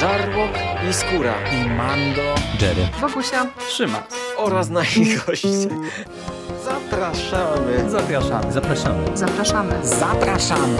Żarłok i Skóra i Mando, Jerry, Wokusia, Trzyma oraz nasi goście. Zapraszamy. Zapraszamy. zapraszamy. zapraszamy. Zapraszamy.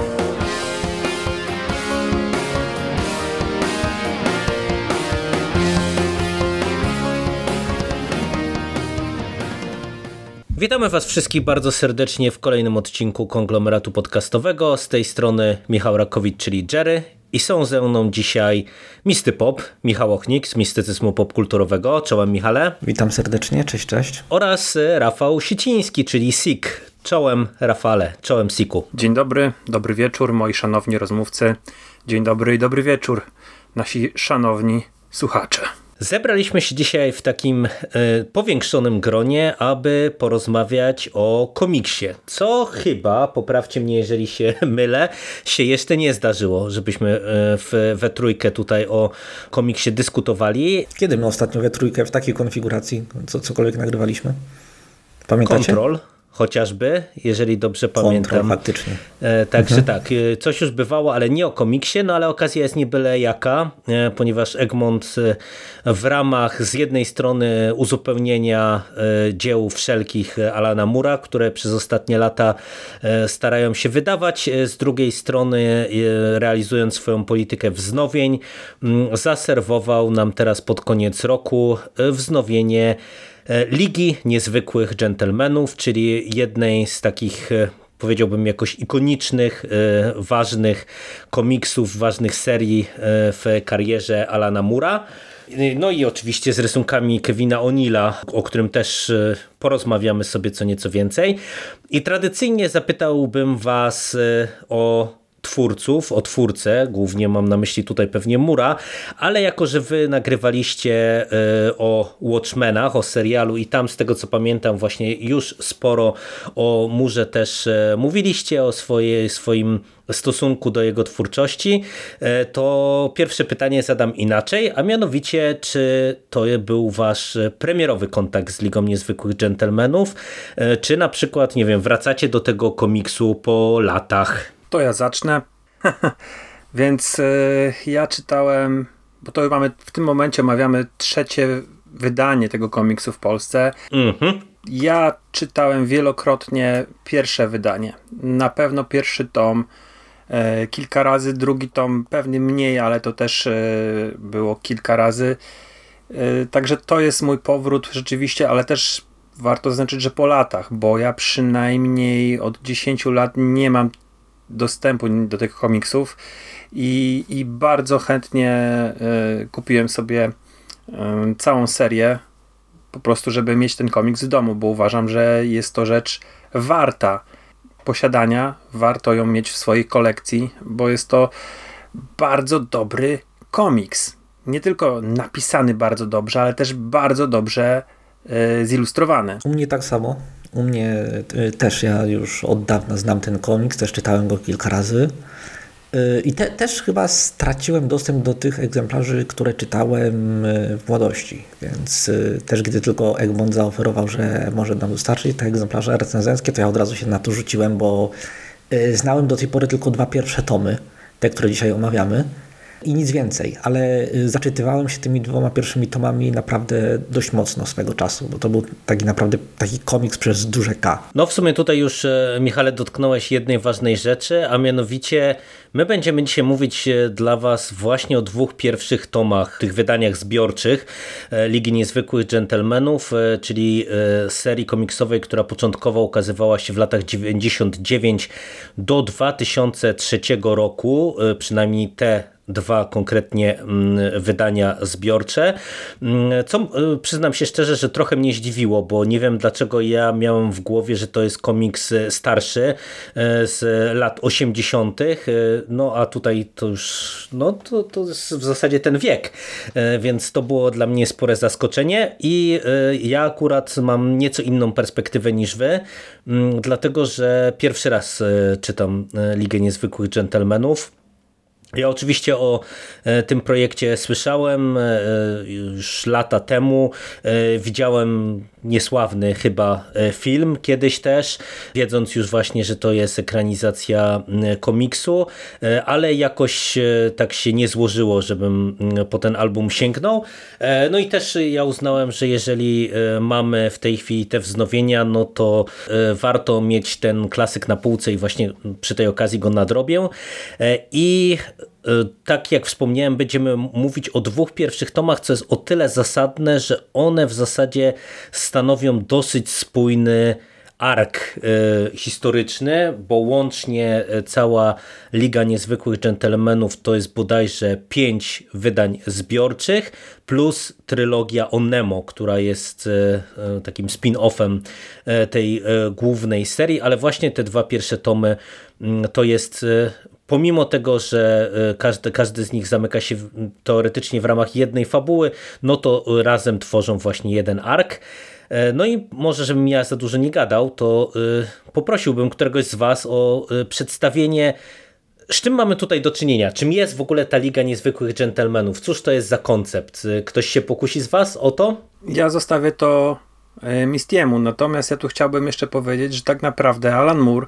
Witamy Was wszystkich bardzo serdecznie w kolejnym odcinku konglomeratu podcastowego. Z tej strony Michał Rakowicz, czyli Jerry. I są ze mną dzisiaj Misty Pop, Michał Ochnik z Mistycyzmu Popkulturowego. Czołem Michale. Witam serdecznie, cześć, cześć. Oraz Rafał Siciński, czyli Sik. Czołem Rafale, czołem Siku. Dzień dobry, dobry wieczór moi szanowni rozmówcy. Dzień dobry i dobry wieczór nasi szanowni słuchacze. Zebraliśmy się dzisiaj w takim y, powiększonym gronie, aby porozmawiać o komiksie. Co chyba, poprawcie mnie, jeżeli się mylę, się jeszcze nie zdarzyło, żebyśmy y, w, we trójkę tutaj o komiksie dyskutowali. Kiedy my ostatnio we trójkę w takiej konfiguracji co, cokolwiek nagrywaliśmy? Pamiętacie? Kontrol chociażby, jeżeli dobrze pamiętam. Kontrol, faktycznie. E, także mhm. tak, e, coś już bywało, ale nie o komiksie, no ale okazja jest nie byle jaka, e, ponieważ Egmont w ramach z jednej strony uzupełnienia dzieł wszelkich Alana Mura, które przez ostatnie lata starają się wydawać, z drugiej strony realizując swoją politykę wznowień, zaserwował nam teraz pod koniec roku wznowienie Ligi Niezwykłych Gentlemanów, czyli jednej z takich e, powiedziałbym jakoś ikonicznych, e, ważnych komiksów, ważnych serii w karierze Alana Mura. No i oczywiście z rysunkami Kevina O'Neilla, o którym też porozmawiamy sobie co nieco więcej. I tradycyjnie zapytałbym Was o twórców, o twórcę, głównie mam na myśli tutaj pewnie Mura, ale jako, że wy nagrywaliście e, o Watchmenach, o serialu i tam z tego co pamiętam właśnie już sporo o Murze też e, mówiliście, o swojej, swoim stosunku do jego twórczości, e, to pierwsze pytanie zadam inaczej, a mianowicie, czy to był wasz premierowy kontakt z Ligą Niezwykłych Gentlemanów, czy na przykład, nie wiem, wracacie do tego komiksu po latach? To ja zacznę. Więc y, ja czytałem, bo to mamy w tym momencie omawiamy trzecie wydanie tego komiksu w Polsce. Mhm. Ja czytałem wielokrotnie pierwsze wydanie. Na pewno pierwszy tom y, kilka razy, drugi tom pewnie mniej, ale to też y, było kilka razy. Także to jest mój powrót rzeczywiście, ale też warto zaznaczyć, że po latach, bo ja przynajmniej od 10 lat nie mam dostępu do tych komiksów i, i bardzo chętnie y, kupiłem sobie y, całą serię po prostu, żeby mieć ten komiks w domu, bo uważam, że jest to rzecz warta posiadania, warto ją mieć w swojej kolekcji, bo jest to bardzo dobry komiks. Nie tylko napisany bardzo dobrze, ale też bardzo dobrze y, zilustrowany. U mnie tak samo. U mnie y, też ja już od dawna znam ten komiks, też czytałem go kilka razy. Y, I te, też chyba straciłem dostęp do tych egzemplarzy, które czytałem y, w młodości. Więc też gdy tylko Egmont zaoferował, że może nam dostarczyć te egzemplarze recenzenckie, to ja od razu się na to rzuciłem, bo znałem do tej pory tylko dwa pierwsze tomy, te, które dzisiaj omawiamy i nic więcej, ale y, zaczytywałem się tymi dwoma pierwszymi tomami naprawdę dość mocno swego czasu, bo to był taki naprawdę taki komiks przez duże K. No w sumie tutaj już e, Michale dotknąłeś jednej ważnej rzeczy, a mianowicie my będziemy dzisiaj mówić e, dla Was właśnie o dwóch pierwszych tomach, tych wydaniach zbiorczych e, Ligi Niezwykłych Gentlemanów, czyli serii komiksowej, która początkowo ukazywała się w latach 99 do 2003 roku, przynajmniej te dwa konkretnie mm, wydania zbiorcze, mm, co y, przyznam się szczerze, że trochę mnie zdziwiło, bo nie wiem dlaczego ja miałem w głowie, że to jest komiks y, starszy y, z lat 80., no a tutaj to już, no to, to jest w zasadzie ten wiek, więc to było dla mnie spore zaskoczenie i ja akurat mam nieco inną perspektywę niż wy, mm, dlatego że pierwszy raz czytam Ligę Niezwykłych Gentlemanów Ja oczywiście o e, tym projekcie słyszałem e, już lata temu. E, widziałem niesławny chyba film kiedyś też, wiedząc już właśnie, że to jest ekranizacja komiksu, ale jakoś tak się nie złożyło, żebym po ten album sięgnął. No i też ja uznałem, że jeżeli mamy w tej chwili te wznowienia, no to warto mieć ten klasyk na półce i właśnie przy tej okazji go nadrobię. I tak jak wspomniałem, będziemy mówić o dwóch pierwszych tomach, co jest o tyle zasadne, że one w zasadzie stanowią dosyć spójny ark e, historyczny, bo łącznie e, cała Liga Niezwykłych Dżentelmenów to jest bodajże pięć wydań zbiorczych, plus trylogia o Nemo, która jest takim spin-offem tej głównej serii, ale właśnie te dwa pierwsze tomy to jest pomimo tego, że e, każdy, każdy z nich zamyka się teoretycznie w ramach jednej fabuły, no to razem tworzą właśnie jeden ark. E, no i może, żebym ja za dużo nie gadał, to e, poprosiłbym któregoś z Was o przedstawienie z czym mamy tutaj do czynienia? Czym jest w ogóle ta Liga Niezwykłych Dżentelmenów? Cóż to jest za koncept? Ktoś się pokusi z Was o to? Ja zostawię to Mistiemu, natomiast ja tu chciałbym jeszcze powiedzieć, że tak naprawdę Alan Moore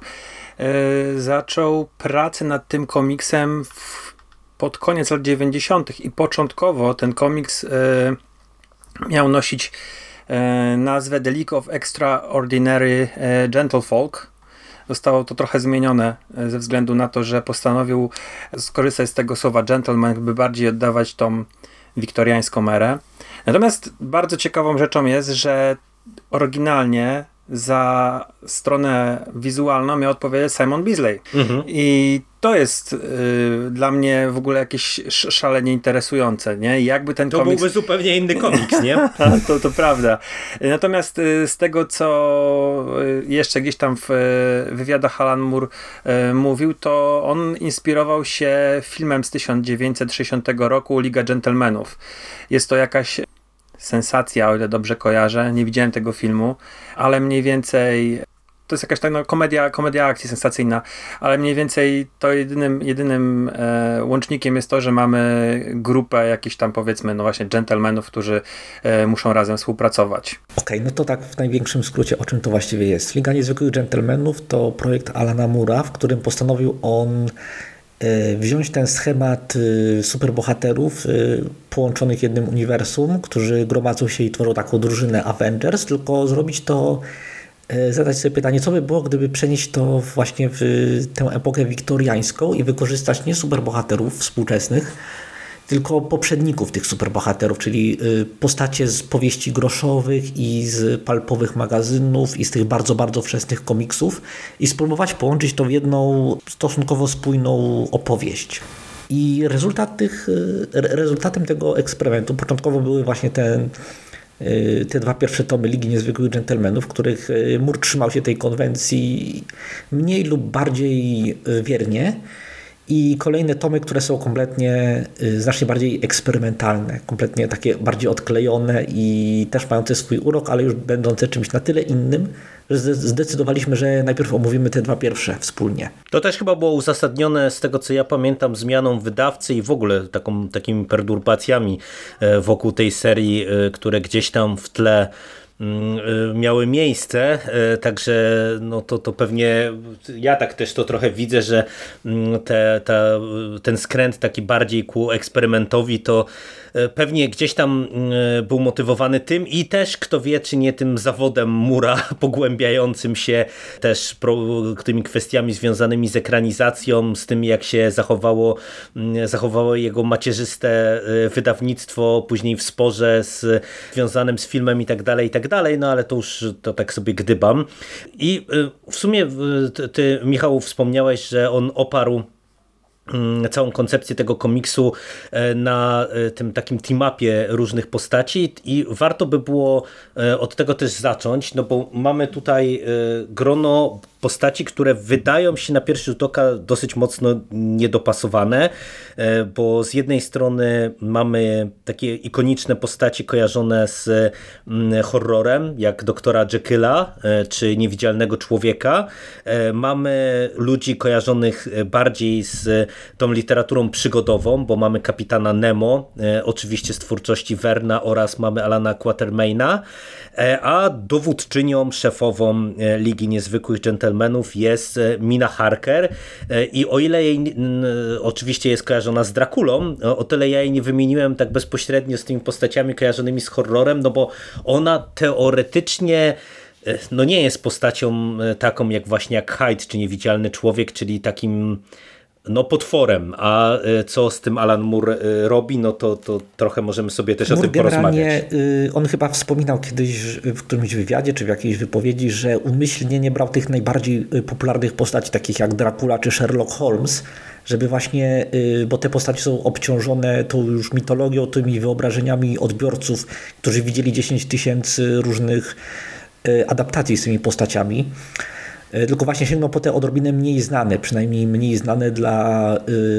zaczął pracę nad tym komiksem w, pod koniec lat 90. i początkowo ten komiks e, miał nosić e, nazwę The League of Extraordinary Gentlefolk. Zostało to trochę zmienione ze względu na to, że postanowił skorzystać z tego słowa gentleman, by bardziej oddawać tą wiktoriańską erę. Natomiast bardzo ciekawą rzeczą jest, że oryginalnie za stronę wizualną miał odpowiadać Simon Beasley. Mhm. I to jest y, dla mnie w ogóle jakieś szalenie interesujące, nie? Jakby ten to komiks... byłby zupełnie inny komiks, nie? to, to prawda. Natomiast y, z tego, co y, jeszcze gdzieś tam w y, wywiadach Alan Moore y, mówił, to on inspirował się filmem z 1960 roku Liga Gentlemanów. Jest to jakaś sensacja, o ile dobrze kojarzę. Nie widziałem tego filmu, ale mniej więcej to jest jakaś tak no, komedia, komedia akcji sensacyjna, ale mniej więcej to jedynym, jedynym e, łącznikiem jest to, że mamy grupę jakichś tam powiedzmy, no właśnie gentlemanów, którzy e, muszą razem współpracować. Okej, okay, no to tak w największym skrócie o czym to właściwie jest. Liga Niezwykłych Gentlemanów to projekt Alana Mura, w którym postanowił on wziąć ten schemat e, superbohaterów e, połączonych jednym uniwersum, którzy gromadzą się i tworzą taką drużynę Avengers, tylko zrobić to, zadać sobie pytanie, co by było, gdyby przenieść to właśnie w tę epokę wiktoriańską i wykorzystać nie superbohaterów współczesnych, tylko poprzedników tych superbohaterów, czyli y, postacie z powieści groszowych i z palpowych magazynów i z tych bardzo, bardzo wczesnych komiksów i spróbować połączyć to w jedną stosunkowo spójną opowieść. I rezultat tych, y, rezultatem tego eksperymentu początkowo były właśnie te, y, te dwa pierwsze tomy Ligi Niezwykłych Dżentelmenów, w których Mur trzymał się tej konwencji mniej lub bardziej wiernie, i kolejne tomy, które są kompletnie, y, znacznie bardziej eksperymentalne, kompletnie takie bardziej odklejone i też mające swój urok, ale już będące czymś na tyle innym, że zdecydowaliśmy, że najpierw omówimy te dwa pierwsze wspólnie. To też chyba było uzasadnione z tego, co ja pamiętam, zmianą wydawcy i w ogóle taką, takimi perturbacjami e, wokół tej serii, e, które gdzieś tam w tle miały miejsce, y, także no to, to pewnie ja tak też to trochę widzę, że mm, te, te, ten skręt taki bardziej ku eksperymentowi to E, pewnie gdzieś tam był motywowany tym i też kto wie, czy nie tym zawodem Mura pogłębiającym się też tymi kwestiami związanymi z ekranizacją, z tym jak się zachowało, zachowało jego macierzyste wydawnictwo, później w sporze z, związanym z filmem i tak dalej, i tak dalej, no ale to już to tak sobie gdybam. I w sumie ty Michał wspomniałeś, że on oparł Mm, całą koncepcję tego komiksu e, na e, tym takim teamapie różnych postaci i warto by było e, od tego też zacząć, no bo mamy tutaj grono postaci, które wydają się na pierwszy rzut oka dosyć mocno niedopasowane, e, bo z jednej strony mamy takie ikoniczne postaci kojarzone z mm, horrorem, jak doktora Jekylla e, czy Niewidzialnego Człowieka. E, mamy ludzi kojarzonych bardziej z tą literaturą przygodową, bo mamy kapitana Nemo, oczywiście z twórczości Verna oraz mamy Alana Quatermaina, a dowódczynią szefową Ligi Niezwykłych Gentlemanów jest Mina Harker. I o ile jej oczywiście jest kojarzona z Drakulą, o tyle ja jej nie wymieniłem tak bezpośrednio z tymi postaciami kojarzonymi z horrorem, no bo ona teoretycznie e, no nie jest postacią e, taką jak właśnie jak Hyde, czy Niewidzialny Człowiek, czyli takim no potworem, a e, co z tym Alan Moore robi, no to, to trochę możemy sobie też Moore o tym porozmawiać. Y, on chyba wspominał kiedyś w którymś wywiadzie, czy w jakiejś wypowiedzi, że umyślnie nie brał tych najbardziej y, popularnych postaci, takich jak Dracula czy Sherlock Holmes, żeby właśnie, y, bo te postacie są obciążone tą już mitologią, tymi wyobrażeniami odbiorców, którzy widzieli 10 tysięcy różnych adaptacji z tymi postaciami. Y, tylko właśnie sięgną po te odrobinę mniej znane, przynajmniej mniej znane dla,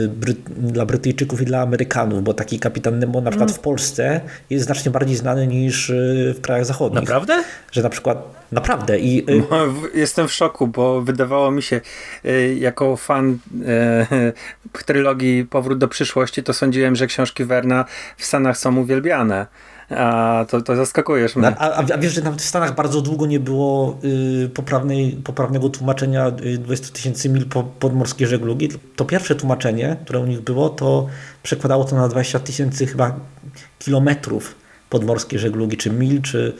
Bry dla Brytyjczyków i dla Amerykanów, bo taki kapitan Nemo na przykład mm. w Polsce jest znacznie bardziej znany niż w krajach zachodnich. Naprawdę? Że na przykład Naprawdę. I, y, no, jestem w szoku, bo wydawało mi się, y, jako fan e, trylogii Powrót do przyszłości, to sądziłem, że książki Werna w Stanach są uwielbiane. A to, to zaskakujesz mnie. A, a, wiesz, że nawet w Stanach bardzo długo nie było y, poprawnej, poprawnego tłumaczenia 20 tysięcy mil po, podmorskiej żeglugi. To pierwsze tłumaczenie, które u nich było, to przekładało to na 20 tysięcy chyba kilometrów podmorskiej żeglugi, czy mil, czy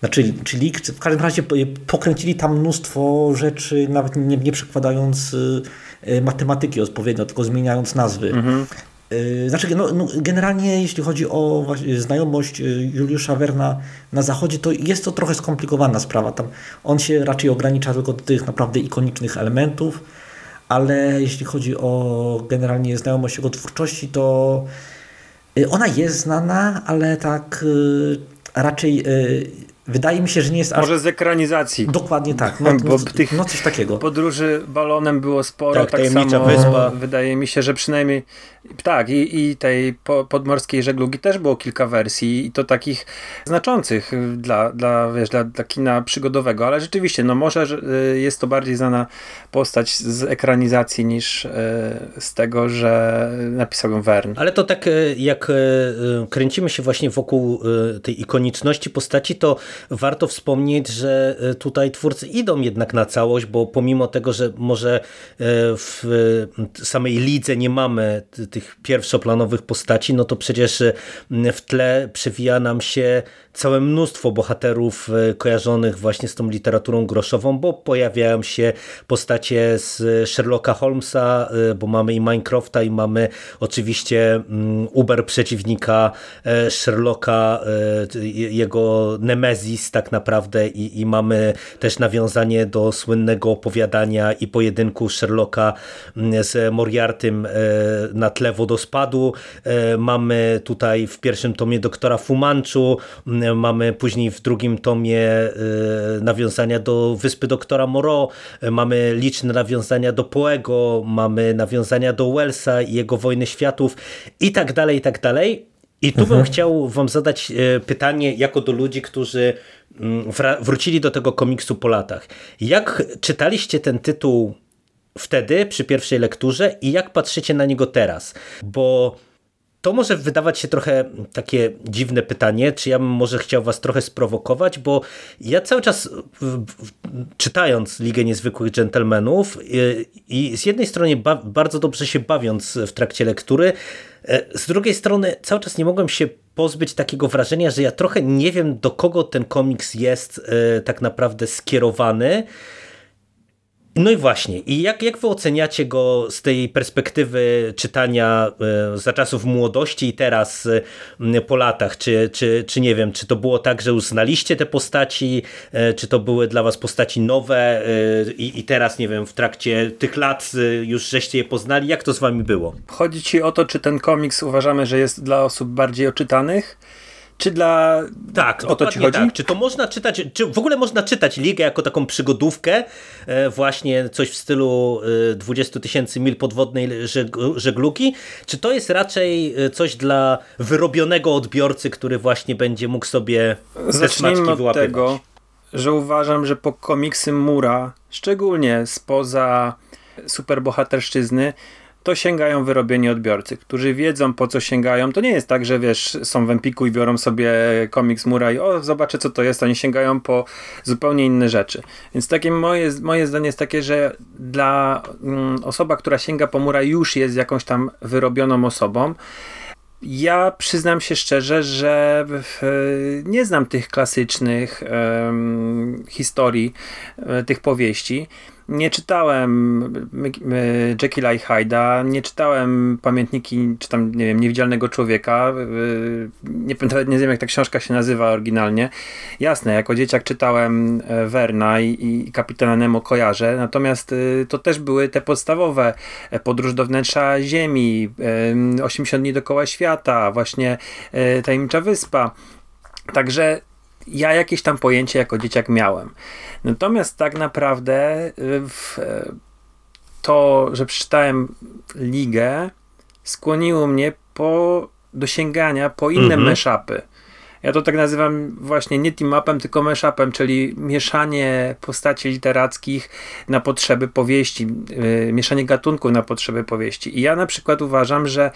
znaczy, czyli w każdym razie pokręcili tam mnóstwo rzeczy, nawet nie, nie przekładając y, y, matematyki odpowiednio, tylko zmieniając nazwy. Mhm. Y, znaczy, no, no, generalnie jeśli chodzi o znajomość Juliusza Werna na zachodzie, to jest to trochę skomplikowana sprawa. Tam on się raczej ogranicza tylko do tych naprawdę ikonicznych elementów, ale jeśli chodzi o generalnie znajomość jego twórczości, to ona jest znana, ale tak raczej Wydaje mi się, że nie jest Może z ekranizacji. Dokładnie tak. No, Bo no, tych no coś takiego. Podróży balonem było sporo. Tak, tak samo wyspa. wydaje mi się, że przynajmniej tak, i, i tej podmorskiej żeglugi też było kilka wersji i to takich znaczących dla, dla, wiesz, dla, dla kina przygodowego, ale rzeczywiście, no może y, jest to bardziej znana postać z ekranizacji niż y, z tego, że napisał ją Verne. Ale to tak y, jak kręcimy się właśnie wokół tej ikoniczności postaci, to warto wspomnieć, że tutaj twórcy idą jednak na całość, bo pomimo tego, że może w samej lidze nie mamy tych pierwszoplanowych postaci, no to przecież mm, w tle przewija nam się całe mnóstwo bohaterów e, kojarzonych właśnie z tą literaturą groszową, bo pojawiają się postacie z Sherlocka Holmesa, e, bo mamy i Minecrafta i mamy oczywiście mm, Uber przeciwnika e, Sherlocka, jego Nemezis tak naprawdę i, i mamy też nawiązanie do słynnego opowiadania i pojedynku Sherlocka mm, z Moriartym na tle wodospadu. Mamy tutaj w pierwszym tomie doktora Fumanchu, mm, mamy później w drugim tomie y, nawiązania do Wyspy Doktora Moreau, mamy liczne nawiązania do Poego, mamy nawiązania do Wellsa i jego Wojny Światów i tak dalej, i tak dalej. I tu mhm. bym chciał wam zadać y, pytanie jako do ludzi, którzy mm, wrócili do tego komiksu po latach. Jak czytaliście ten tytuł wtedy, przy pierwszej lekturze i jak patrzycie na niego teraz? Bo to może wydawać się trochę takie dziwne pytanie, czy ja bym może chciał was trochę sprowokować, bo ja cały czas czytając Ligę Niezwykłych Gentlemanów y, i z jednej strony bardzo dobrze się bawiąc w trakcie lektury, e, z drugiej strony cały czas nie mogłem się pozbyć takiego wrażenia, że ja trochę nie wiem do kogo ten komiks jest e, tak naprawdę skierowany, no i właśnie, i jak, jak wy oceniacie go z tej perspektywy czytania e, za czasów młodości i teraz e, po latach? Czy, czy, czy nie wiem, czy to było tak, że uznaliście te postaci, e, czy to były dla was postaci nowe i, i teraz, nie wiem, w trakcie tych lat już żeście je poznali? Jak to z wami było? Chodzi ci o to, czy ten komiks uważamy, że jest dla osób bardziej oczytanych, czy dla... Tak, o to ci chodzi? Tak. Czy to można czytać, czy w ogóle można czytać Ligę jako taką przygodówkę, e, właśnie coś w stylu 20 tysięcy mil podwodnej żeglugi, czy to jest raczej coś dla wyrobionego odbiorcy, który właśnie będzie mógł sobie te smaczki od tego, że uważam, że po komiksy Mura, szczególnie spoza superbohaterszczyzny, to sięgają wyrobieni odbiorcy, którzy wiedzą po co sięgają. To nie jest tak, że wiesz, są w Empiku i biorą sobie komiks Mura i o, zobaczę co to jest. Oni sięgają po zupełnie inne rzeczy. Więc takie moje, moje zdanie jest takie, że dla mm, osoba, która sięga po Mura już jest jakąś tam wyrobioną osobą. Ja przyznam się szczerze, że nie znam tych klasycznych um, historii, e, tych powieści nie czytałem Jekylla i Hyde'a, nie czytałem pamiętniki, czy tam, nie wiem, Niewidzialnego Człowieka. Y, nie, nie wiem, jak ta książka się nazywa oryginalnie. Jasne, jako dzieciak czytałem e, Werna i, i Kapitana Nemo kojarzę, natomiast y, to też były te podstawowe e, Podróż do wnętrza Ziemi, 80 dni dookoła świata, właśnie e, Tajemnicza Wyspa. Także ja jakieś tam pojęcie jako dzieciak miałem. Natomiast tak naprawdę y, w, to, że przeczytałem ligę, skłoniło mnie po, do sięgania po inne mhm. mashupy. Ja to tak nazywam właśnie nie team-upem, tylko mashupem, czyli mieszanie postaci literackich na potrzeby powieści, yy, mieszanie gatunków na potrzeby powieści. I ja na przykład uważam, że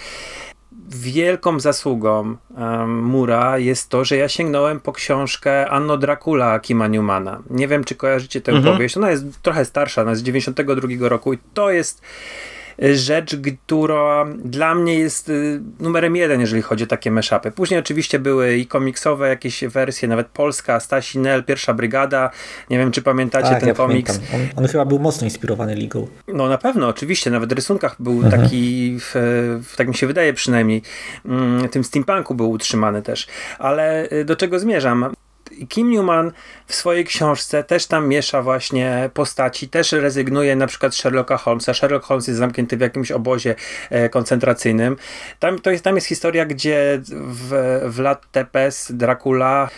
wielką zasługą um, Mura jest to, że ja sięgnąłem po książkę Anno Dracula Kima Newmana. Nie wiem, czy kojarzycie tę mhm. powieść. Ona jest trochę starsza, ona jest z 92 roku i to jest rzecz, która dla mnie jest y, numerem jeden, jeżeli chodzi o takie meszapy. Później oczywiście były i komiksowe jakieś wersje, nawet polska, Stasi Nel, Pierwsza Brygada. Nie wiem, czy pamiętacie tak, ten ja komiks. On, on, chyba był mocno inspirowany ligą. No na pewno, oczywiście. Nawet w rysunkach był mhm. taki, w, w, tak mi się wydaje przynajmniej, mm, tym steampunku był utrzymany też. Ale y, do czego zmierzam? Kim Newman w swojej książce też tam miesza właśnie postaci, też rezygnuje na przykład z Sherlocka Holmesa. Sherlock Holmes jest zamknięty w jakimś obozie e, koncentracyjnym. Tam, to jest, tam jest historia, gdzie w, w lat Tepes Dracula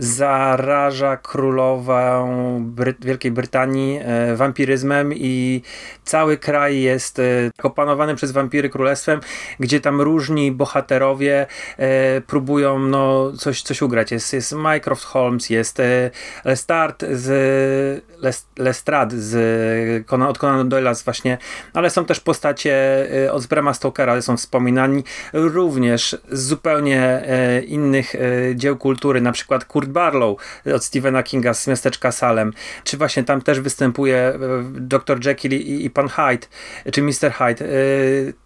zaraża królową Bry Wielkiej Brytanii e, wampiryzmem i cały kraj jest e, opanowany przez wampiry królestwem, gdzie tam różni bohaterowie e, próbują no, coś, coś ugrać. Jest, jest Mycroft Holmes, jest e, Lestat z Lestrade z Conan, od Conan Doyle'a właśnie, ale są też postacie e, od Brama Stokera, są wspominani również z zupełnie e, innych dzieł kultury, na przykład Barlow od Stephena Kinga z miasteczka Salem, czy właśnie tam też występuje e, dr Jekyll i, i pan Hyde, czy Mr. Hyde. E,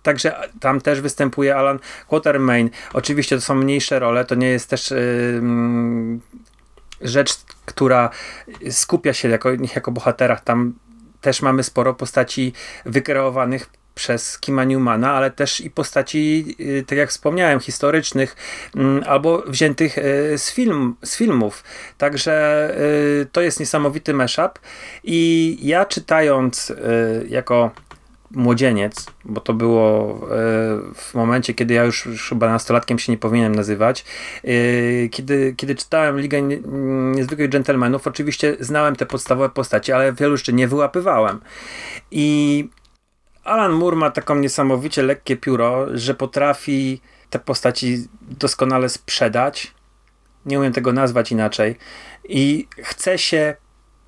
także tam też występuje Alan Quatermain. Oczywiście to są mniejsze role, to nie jest też e, mm, rzecz, która skupia się jako, jako bohaterach. Tam też mamy sporo postaci wykreowanych przez Kima Newmana, ale też i postaci, y, tak jak wspomniałem, historycznych mm, albo wziętych y, z, film, z filmów. Także y, to jest niesamowity mashup i ja czytając jako młodzieniec, bo to było w momencie, kiedy ja już, chyba nastolatkiem się nie powinienem nazywać, kiedy, kiedy czytałem Ligę Niezwykłych Gentlemanów, oczywiście znałem te podstawowe postacie, ale wielu jeszcze nie wyłapywałem. I Alan Moore ma taką niesamowicie lekkie pióro, że potrafi te postaci doskonale sprzedać. Nie umiem tego nazwać inaczej. I chce się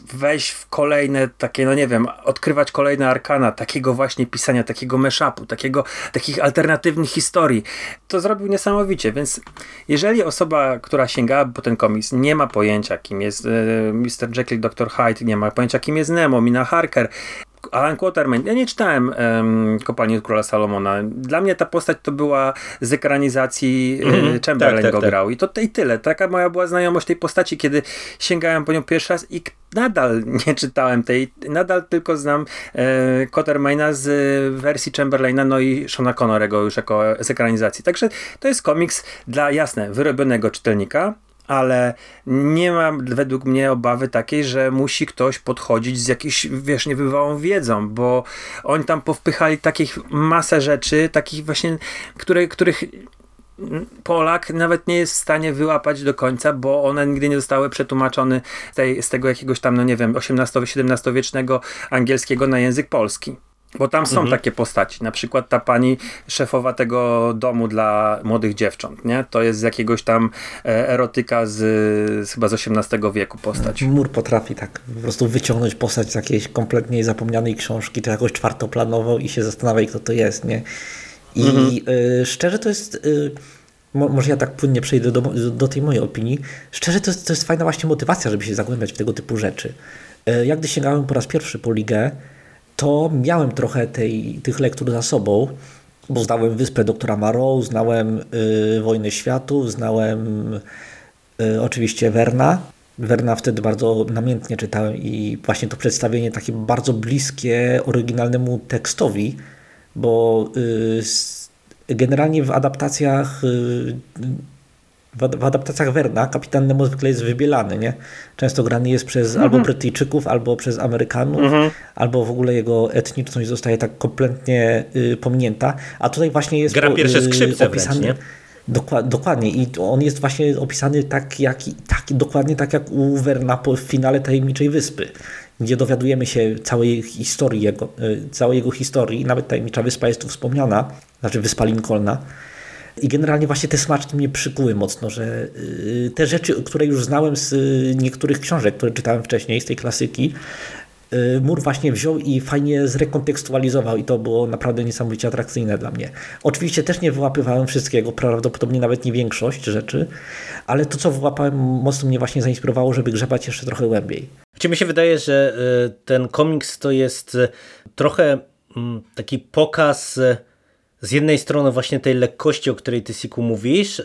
wejść w kolejne takie, no nie wiem, odkrywać kolejne arkana, takiego właśnie pisania, takiego mashupu, takiego, takich alternatywnych historii. To zrobił niesamowicie, więc jeżeli osoba, która sięgałaby po ten komiks, nie ma pojęcia, kim jest e, Mr. Jekyll, Dr. Hyde, nie ma pojęcia, kim jest Nemo, Mina Harker, Alan Quatermain. Ja nie czytałem um, Kopalni Króla Salomona. Dla mnie ta postać to była z ekranizacji mm -hmm. Chamberlain tak, tak, go tak. grał. I to i tyle. Taka moja była znajomość tej postaci, kiedy sięgałem po nią pierwszy raz i nadal nie czytałem tej. Nadal tylko znam e, Quatermaina z wersji Chamberlaina, no i Shona Connorego już jako z ekranizacji. Także to jest komiks dla, jasne, wyrobionego czytelnika, ale nie mam według mnie obawy takiej, że musi ktoś podchodzić z jakiejś, wiesz, niebywałą wiedzą, bo oni tam powpychali takich masę rzeczy, takich właśnie, które, których Polak nawet nie jest w stanie wyłapać do końca, bo one nigdy nie zostały przetłumaczone z, z tego jakiegoś tam, no nie wiem, XVIII-XVII wiecznego angielskiego na język polski. Bo tam są mhm. takie postaci, na przykład ta pani szefowa tego domu dla młodych dziewcząt, nie? To jest z jakiegoś tam e, erotyka z, z chyba z XVIII wieku postać. Mur potrafi tak po prostu wyciągnąć postać z jakiejś kompletnie zapomnianej książki, czy jakoś czwartoplanową i się zastanawiać, kto to jest, nie? I mhm. y, szczerze to jest... Y, może ja tak płynnie przejdę do, do tej mojej opinii. Szczerze to jest, to jest fajna właśnie motywacja, żeby się zagłębiać w tego typu rzeczy. Y, jak gdy sięgałem po raz pierwszy po ligę, to miałem trochę tej, tych lektur za sobą, bo znałem Wyspę doktora Marrow, znałem y, Wojnę Światów, znałem y, oczywiście Werna. Werna wtedy bardzo namiętnie czytałem i właśnie to przedstawienie takie bardzo bliskie oryginalnemu tekstowi, bo y, generalnie w adaptacjach y, w, adaptacjach Werna kapitan Nemo zwykle jest wybielany, nie? Często grany jest przez mhm. albo Brytyjczyków, albo przez Amerykanów, mhm. albo w ogóle jego etniczność zostaje tak kompletnie y, pominięta, a tutaj właśnie jest Gra pierwsze y, skrzypce opisany, wręcz, Dokład, dokładnie i on jest właśnie opisany tak, jak, tak, dokładnie tak jak u Werna w finale Tajemniczej Wyspy, gdzie dowiadujemy się całej historii jego, y, całej jego historii, nawet Tajemnicza Wyspa jest tu wspomniana, znaczy Wyspa Lincolna, i generalnie właśnie te smaczki mnie przykuły mocno, że y, te rzeczy, które już znałem z y, niektórych książek, które czytałem wcześniej, z tej klasyki, y, Mur właśnie wziął i fajnie zrekontekstualizował i to było naprawdę niesamowicie atrakcyjne dla mnie. Oczywiście też nie wyłapywałem wszystkiego, prawdopodobnie nawet nie większość rzeczy, ale to co wyłapałem mocno mnie właśnie zainspirowało, żeby grzebać jeszcze trochę głębiej. Czy mi się wydaje, że ten komiks to jest trochę mm, taki pokaz z jednej strony właśnie tej lekkości, o której ty Siku mówisz,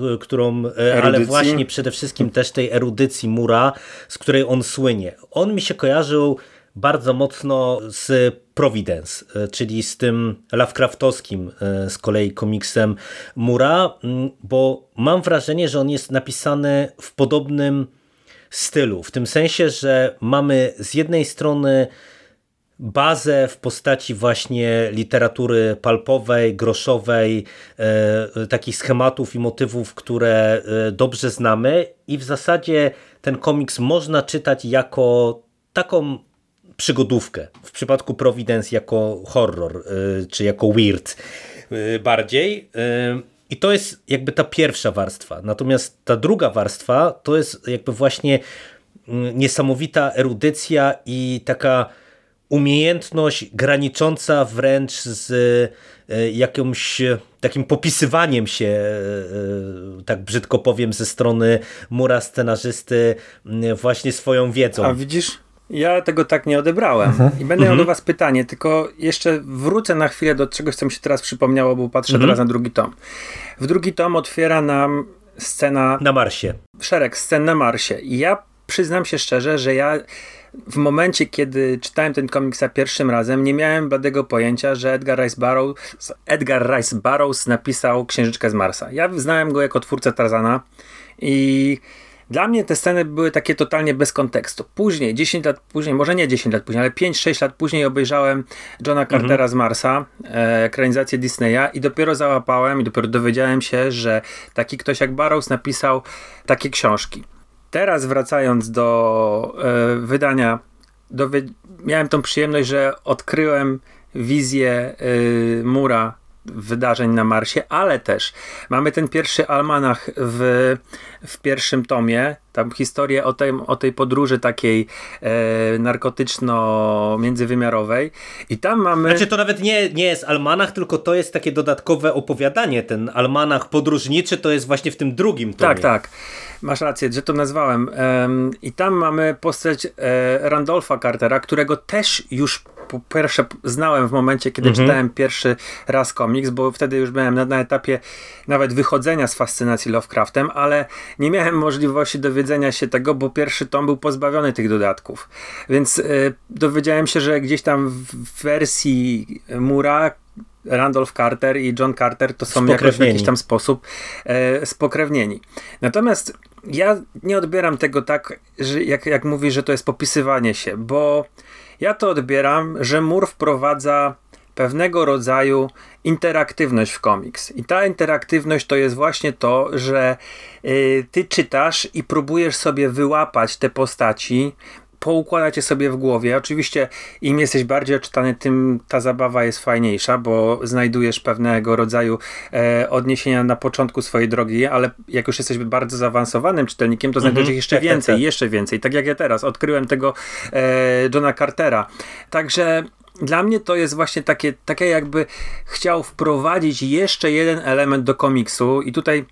yy, którą, yy, ale właśnie przede wszystkim też tej erudycji Mura, z której on słynie. On mi się kojarzył bardzo mocno z Providence, yy, czyli z tym Lovecraftowskim z kolei komiksem Mura, bo mam wrażenie, że on jest napisany w podobnym stylu, w tym sensie, że mamy z jednej strony bazę w postaci właśnie literatury palpowej, groszowej, e, takich schematów i motywów, które e, dobrze znamy i w zasadzie ten komiks można czytać jako taką przygodówkę. W przypadku Providence jako horror, e, czy jako weird bardziej. I to jest jakby ta pierwsza warstwa. Natomiast ta druga warstwa to jest jakby właśnie mm, niesamowita erudycja i taka umiejętność granicząca wręcz z e, jakimś takim popisywaniem się, e, tak brzydko powiem, ze strony mura scenarzysty właśnie swoją wiedzą. A widzisz, ja tego tak nie odebrałem. Mhm. I będę miał mhm. do was pytanie, tylko jeszcze wrócę na chwilę do czegoś, co mi się teraz przypomniało, bo patrzę mhm. teraz na drugi tom. W drugi tom otwiera nam scena... Na Marsie. Szereg scen na Marsie. I ja przyznam się szczerze, że ja w momencie, kiedy czytałem ten komiks za pierwszym razem, nie miałem bladego pojęcia, że Edgar Rice Burroughs, Edgar Rice Burroughs napisał Księżyczkę z Marsa. Ja znałem go jako twórcę Tarzana i dla mnie te sceny były takie totalnie bez kontekstu. Później, 10 lat później, może nie 10 lat później, ale 5-6 lat później obejrzałem Johna Cartera mhm. z Marsa, e, ekranizację Disneya i dopiero załapałem i dopiero dowiedziałem się, że taki ktoś jak Burroughs napisał takie książki. Teraz wracając do e, wydania, miałem tą przyjemność, że odkryłem wizję e, Mura wydarzeń na Marsie, ale też mamy ten pierwszy almanach w, w pierwszym tomie, tam historię o tej, o tej podróży takiej e, narkotyczno-międzywymiarowej i tam mamy... Znaczy to nawet nie, nie jest almanach, tylko to jest takie dodatkowe opowiadanie, ten almanach podróżniczy to jest właśnie w tym drugim tomie. Tak, tak. Masz rację, że to nazwałem. I tam mamy postać e, Randolpha Cartera, którego też już po pierwsze znałem w momencie, kiedy mhm. czytałem pierwszy raz komiks, bo wtedy już byłem na, na, etapie nawet wychodzenia z fascynacji Lovecraftem, ale nie miałem możliwości dowiedzenia się tego, bo pierwszy tom był pozbawiony tych dodatków. Więc y, dowiedziałem się, że gdzieś tam w wersji Mura Randolph Carter i John Carter to są jakoś w jakiś tam sposób e, spokrewnieni. Natomiast ja nie odbieram tego tak, że jak, jak mówi, że to jest popisywanie się, bo ja to odbieram, że mur wprowadza pewnego rodzaju interaktywność w komiks. I ta interaktywność to jest właśnie to, że y, ty czytasz i próbujesz sobie wyłapać te postaci, poukładać je sobie w głowie. Oczywiście im jesteś bardziej odczytany, tym ta zabawa jest fajniejsza, bo znajdujesz pewnego rodzaju e, odniesienia na początku swojej drogi, ale jak już jesteś bardzo zaawansowanym czytelnikiem, to znajdujesz Mhm. jeszcze Tak, tak, więcej, tak. jeszcze więcej. Tak jak ja teraz odkryłem tego e, Johna Cartera. Także dla mnie to jest właśnie takie, takie jakby chciał wprowadzić jeszcze jeden element do komiksu i tutaj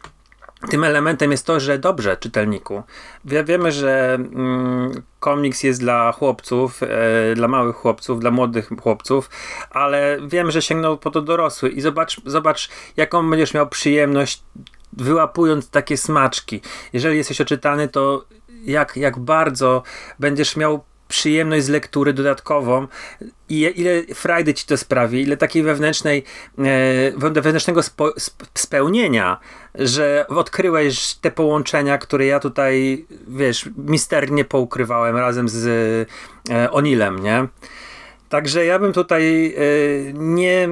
tym elementem jest to, że dobrze, czytelniku. Wie, wiemy, że mm, komiks jest dla chłopców, e, dla małych chłopców, dla młodych chłopców, ale wiem, że sięgnął po to dorosły i zobacz, zobacz jaką będziesz miał przyjemność wyłapując takie smaczki. Jeżeli jesteś oczytany, to jak, jak bardzo będziesz miał przyjemność z lektury dodatkową i ile frajdy ci to sprawi, ile takiej wewnętrznej, e, wewnętrznego spełnienia, że odkryłeś te połączenia, które ja tutaj, wiesz, misternie poukrywałem razem z e, Onilem, nie? Także ja bym tutaj e, nie,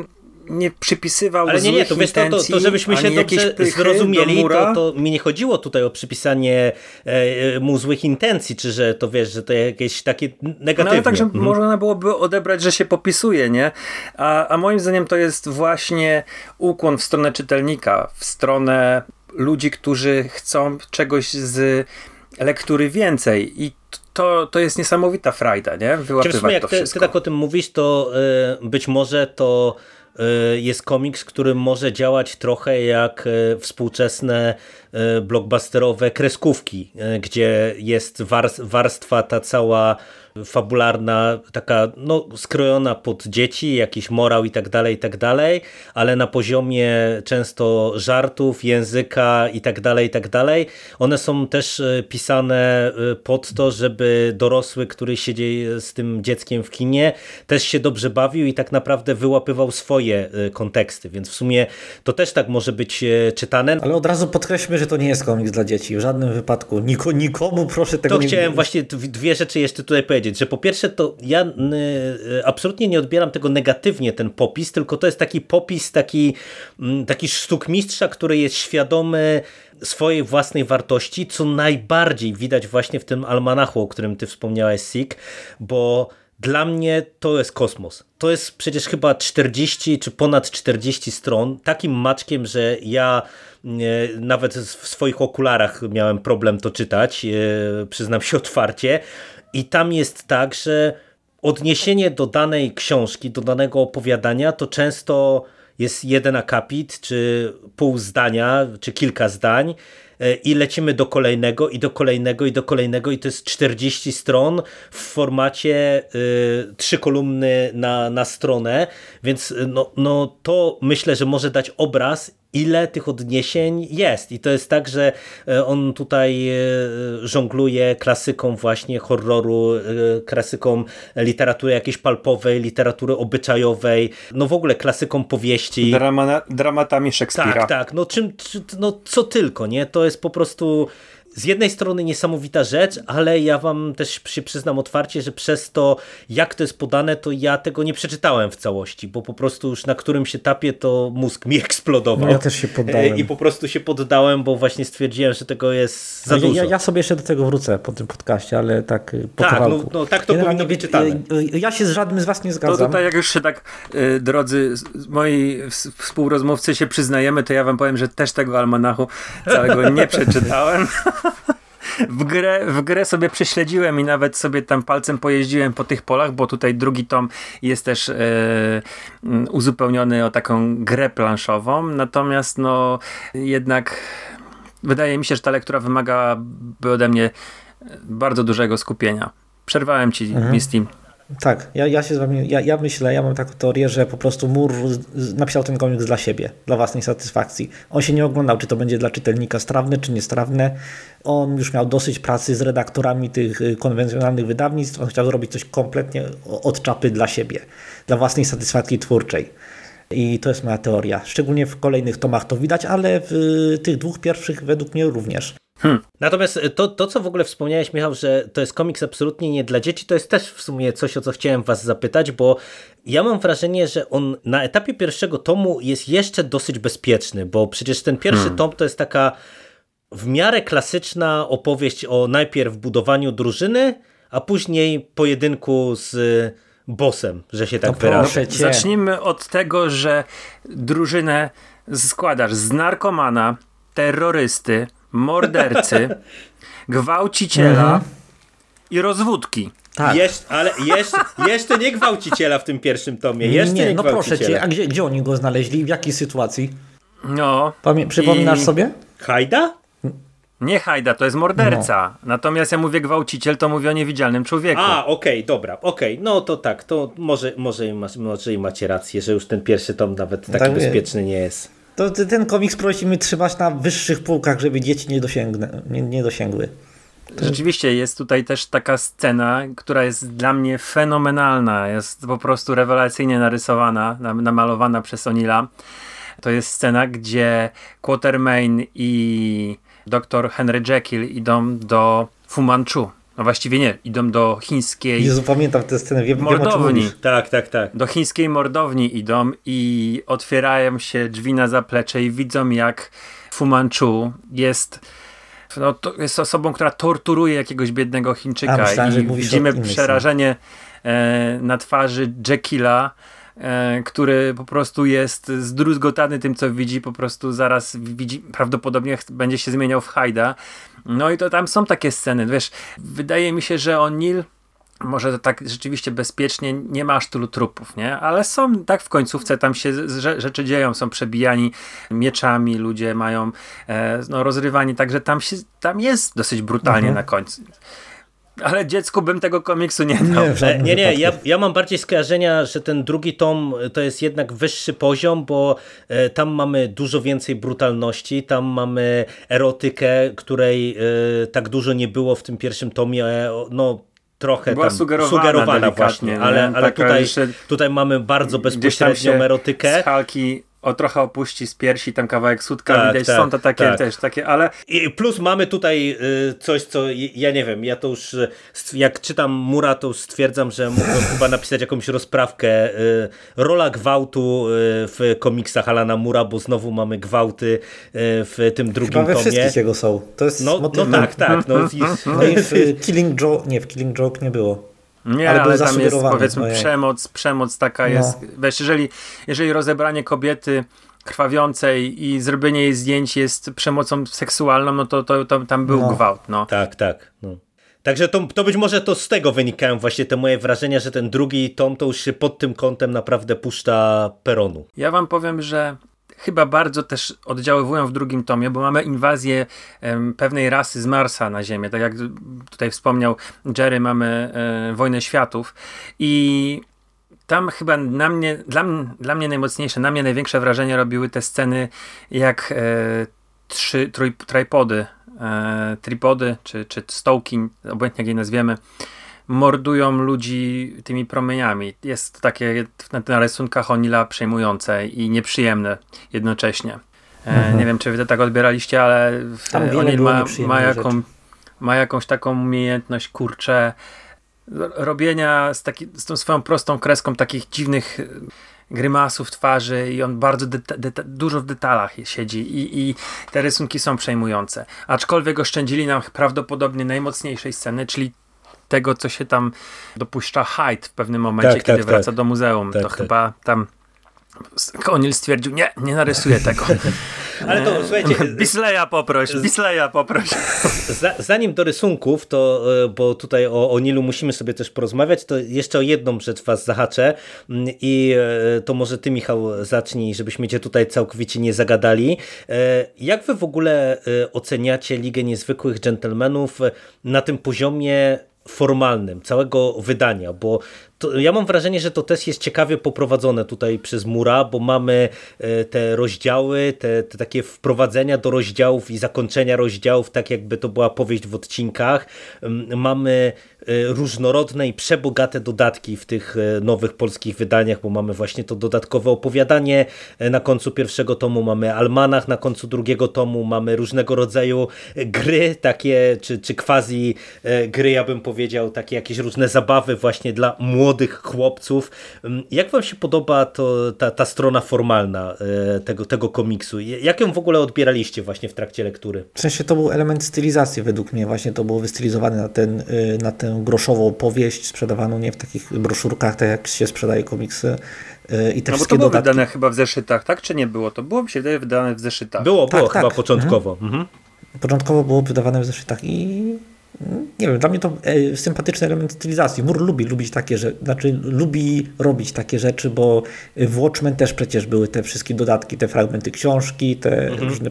nie przypisywał Ale nie, nie, to wiesz, to, to, to żebyśmy się dobrze zrozumieli, do to, to mi nie chodziło tutaj o przypisanie e, e, mu złych intencji, czy że to wiesz, że to jakieś takie negatywne. No ale także Mhm. można byłoby odebrać, że się popisuje, nie? A, a moim zdaniem to jest właśnie ukłon w stronę czytelnika, w stronę ludzi, którzy chcą czegoś z lektury więcej i to, to jest niesamowita frajda, nie? Czy w Wyłapywać sumie jak to ty, ty tak o tym mówisz, to y, być może to jest komiks, który może działać trochę jak y, współczesne y, blockbusterowe kreskówki, gdzie jest wars- warstwa ta cała fabularna, taka no, skrojona pod dzieci, jakiś morał i tak dalej, i tak dalej, ale na poziomie często żartów, języka i tak dalej, i tak dalej. One są też e, pisane e, pod to, żeby dorosły, który siedzi z tym dzieckiem w kinie, też się dobrze bawił i tak naprawdę wyłapywał swoje e, konteksty, więc w sumie to też tak może być czytane. Ale od razu podkreślmy, że to nie jest komiks dla dzieci. W żadnym wypadku. Niko, nikomu proszę tego To nie chciałem właśnie dwie rzeczy jeszcze tutaj powiedzieć, że po pierwsze to ja y, y, absolutnie nie odbieram tego negatywnie ten popis, tylko to jest taki popis, taki, mm, taki sztukmistrza, który jest świadomy swojej własnej wartości, co najbardziej widać właśnie w tym almanachu, o którym ty wspomniałeś, Sik, bo dla mnie to jest kosmos. To jest przecież chyba 40 czy ponad 40 stron, takim maczkiem, że ja e, nawet w swoich okularach miałem problem to czytać, przyznam się otwarcie. I tam jest tak, że odniesienie do danej książki, do danego opowiadania to często jest jeden akapit, czy pół zdania, czy kilka zdań e, i lecimy do kolejnego i do kolejnego i do kolejnego i to jest 40 stron w formacie y, trzy kolumny na, na stronę, więc y, no, no to myślę, że może dać obraz ile tych odniesień jest i to jest tak, że e, on tutaj e, żongluje klasyką właśnie horroru, e, klasyką literatury jakiejś palpowej, literatury obyczajowej, no w ogóle klasyką powieści. Drama, dramatami Szekspira. Tak, tak. No, czym, czy, no co tylko, nie? To jest po prostu z jednej strony niesamowita rzecz, ale ja wam też się przyznam otwarcie, że przez to, jak to jest podane, to ja tego nie przeczytałem w całości, bo po prostu już na którymś etapie to mózg mi eksplodował. No ja też się poddałem. I po prostu się poddałem, bo właśnie stwierdziłem, że tego jest za No, ja, dużo. ja, ja sobie jeszcze do tego wrócę po tym podcaście, ale tak y, po Tak, no- no tak to Generalnie, powinno być czytane. y, y, Ja się z żadnym z was nie To zgadzam. tutaj jak już się tak, drodzy moi współrozmówcy się przyznajemy, to ja wam powiem, że też tego almanachu całego nie przeczytałem. W grę, w grę sobie prześledziłem i nawet sobie tam palcem pojeździłem po tych polach, bo tutaj drugi tom jest też e, mm, uzupełniony o taką grę planszową. Natomiast no jednak wydaje mi się, że ta lektura wymagałaby ode mnie bardzo dużego skupienia. Przerwałem ci, Mhm. Misty. Tak, ja, ja się z wami, ja, ja myślę, ja mam taką teorię, że po prostu Mur napisał ten komiks dla siebie, dla własnej satysfakcji. On się nie oglądał, czy to będzie dla czytelnika strawne, czy niestrawne. On już miał dosyć pracy z redaktorami tych y, konwencjonalnych wydawnictw. On chciał zrobić coś kompletnie od czapy dla siebie, dla własnej satysfakcji twórczej. I to jest moja teoria. Szczególnie w kolejnych tomach to widać, ale w y, tych dwóch pierwszych według mnie również. Hmm. Natomiast to, to, co w ogóle wspomniałeś, Michał, że to jest komiks absolutnie nie dla dzieci, to jest też w sumie coś, o co chciałem was zapytać, bo ja mam wrażenie, że on na etapie pierwszego tomu jest jeszcze dosyć bezpieczny, bo przecież ten pierwszy hmm. tom to jest taka w miarę klasyczna opowieść o najpierw budowaniu drużyny, a później pojedynku z bossem, że się tak no wyrażę. Zacznijmy od tego, że drużynę składasz z narkomana, terrorysty, mordercy, gwałciciela mhm. i rozwódki. Tak. Jesz, ale jeszcze, jeszcze nie gwałciciela w tym pierwszym tomie. Jeszcze nie, nie no proszę cię, a gdzie, gdzie oni go znaleźli? W jakiej sytuacji? No. Pamię przypominasz i... sobie? Hajda? Nie Hajda, to jest morderca. No. Natomiast ja mówię gwałciciel, to mówię o niewidzialnym człowieku. A, okej, okay, dobra, okej. Okay. No to tak, to może, może, może i macie rację, że już ten pierwszy tom nawet taki tak bezpieczny nie jest. To ten komiks prosimy trzymać na wyższych półkach, żeby dzieci nie, dosięgnę, nie, nie dosięgły. Rzeczywiście jest tutaj też taka scena, która jest dla mnie fenomenalna. Jest po prostu rewelacyjnie narysowana, namalowana przez Onila. To jest scena, gdzie Quatermain i dr Henry Jekyll idą do Fu Manchu. No właściwie nie, idą do chińskiej. Jezu, pamiętam tę scenę, wiem, mordowni. Wiem, tak, tak, tak. Do chińskiej mordowni idą i otwierają się drzwi na zaplecze i widzą jak Fu Manchu jest no, to jest osobą, która torturuje jakiegoś biednego Chińczyka A, myślałem, i widzimy przerażenie e, na twarzy Jekylla który po prostu jest zdruzgotany tym, co widzi, po prostu zaraz widzi, prawdopodobnie będzie się zmieniał w Hajda. No i to tam są takie sceny, wiesz, wydaje mi się, że O'Neill może to tak rzeczywiście bezpiecznie, nie ma aż tylu trupów, nie? Ale są, tak w końcówce tam się rzeczy dzieją, są przebijani mieczami, ludzie mają e, no, rozrywani, także tam, się, tam jest dosyć brutalnie mhm. na końcu. Ale dziecku bym tego komiksu nie dał. Nie, nie, nie. Ja, ja mam bardziej skojarzenia, że ten drugi tom to jest jednak wyższy poziom, bo e, tam mamy dużo więcej brutalności, tam mamy erotykę, której e, tak dużo nie było w tym pierwszym tomie. No, trochę Była tam sugerowana, sugerowana właśnie, ale, ale tutaj, tutaj mamy bardzo bezpośrednią erotykę. Z Halki o trochę opuści z piersi, tam kawałek sutka tak, widać, tak, są to takie tak. też takie, ale... I plus mamy tutaj y, coś, co ja nie wiem, ja to już y, jak czytam Mura, to już stwierdzam, że mógłbym chyba napisać jakąś rozprawkę y, rola gwałtu w komiksach Alana Mura, bo znowu mamy gwałty w tym drugim chyba we tomie. wszystkich jego są. To jest no, no tak, tak. No, i, no i w Killing Joke, nie, w Killing Joke nie było. Nie, ale, ale tam jest powiedzmy przemoc, przemoc taka no. jest. Wiesz, jeżeli, jeżeli rozebranie kobiety krwawiącej i zrobienie jej zdjęć jest przemocą seksualną, no to, to, to tam był no. gwałt. No. Tak, tak. No. Także to, to być może to z tego wynikają właśnie te moje wrażenia, że ten drugi tom to już się pod tym kątem naprawdę puszcza peronu. Ja wam powiem, że chyba bardzo też oddziaływują w drugim tomie, bo mamy inwazję pewnej rasy z Marsa na Ziemię. Tak jak tutaj wspomniał Jerry, mamy um, Wojnę Światów i tam chyba na mnie, dla, dla mnie najmocniejsze, na mnie największe wrażenie robiły te sceny, jak e, trzy trój, tripody, e, tripody czy, czy stołki, obojętnie jak je nazwiemy, mordują ludzi tymi promieniami. Jest to takie na, na rysunkach Onila przejmujące i nieprzyjemne jednocześnie. E, mhm. Nie wiem, czy wy to tak odbieraliście, ale Onil ma, ma, jaką, ma jakąś taką umiejętność, kurczę, robienia z, taki, z tą swoją prostą kreską takich dziwnych e, grymasów twarzy i on bardzo dużo w detalach siedzi i, i te rysunki są przejmujące. Aczkolwiek oszczędzili nam prawdopodobnie najmocniejszej sceny, czyli tego, co się tam dopuszcza Hyde w pewnym momencie, tak, kiedy tak, wraca tak. do muzeum. to tak, tak. chyba tam Konil stwierdził, nie, nie narysuję tego. Ale to słuchajcie. Bisleya poproś, Bisleya poproś. Zanim do rysunków, to e, bo tutaj o, o Nilu musimy sobie też porozmawiać, to jeszcze o jedną rzecz was zahaczę mm, i e, to może ty Michał zacznij, żebyśmy cię tutaj całkowicie nie zagadali. E, jak wy w ogóle oceniacie Ligę Niezwykłych Dżentelmenów na tym poziomie formalnym całego wydania, bo to, ja mam wrażenie, że to też jest ciekawie poprowadzone tutaj przez Mura, bo mamy e, te rozdziały, te, te, takie wprowadzenia do rozdziałów i zakończenia rozdziałów, tak jakby to była powieść w odcinkach. Mamy e, różnorodne i przebogate dodatki w tych e, nowych polskich wydaniach, bo mamy właśnie to dodatkowe opowiadanie na końcu pierwszego tomu, mamy almanach na końcu drugiego tomu, mamy różnego rodzaju gry takie, czy, czy quasi gry, ja bym powiedział, takie jakieś różne zabawy właśnie dla młodych młodych chłopców. Mm, jak wam się podoba to, ta, ta strona formalna e, tego, tego komiksu? Jak ją w ogóle odbieraliście właśnie w trakcie lektury? W sensie to był element stylizacji według mnie, właśnie to było wystylizowane na, ten, e, na tę groszową powieść sprzedawaną nie w takich broszurkach, tak jak się sprzedaje komiksy. E, I te no bo to było dodatki... wydane chyba w zeszytach, tak? Czy nie było? To było, mi się wydaje, wydane w zeszytach. Było, było tak, chyba tak. początkowo. Mhm. Mhm. Początkowo było wydawane w zeszytach i nie wiem, dla mnie to e, sympatyczny element stylizacji. Mur lubi lubić takie rzeczy, znaczy lubi robić takie rzeczy, bo w Watchmen też przecież były te wszystkie dodatki, te fragmenty książki, te mhm. różne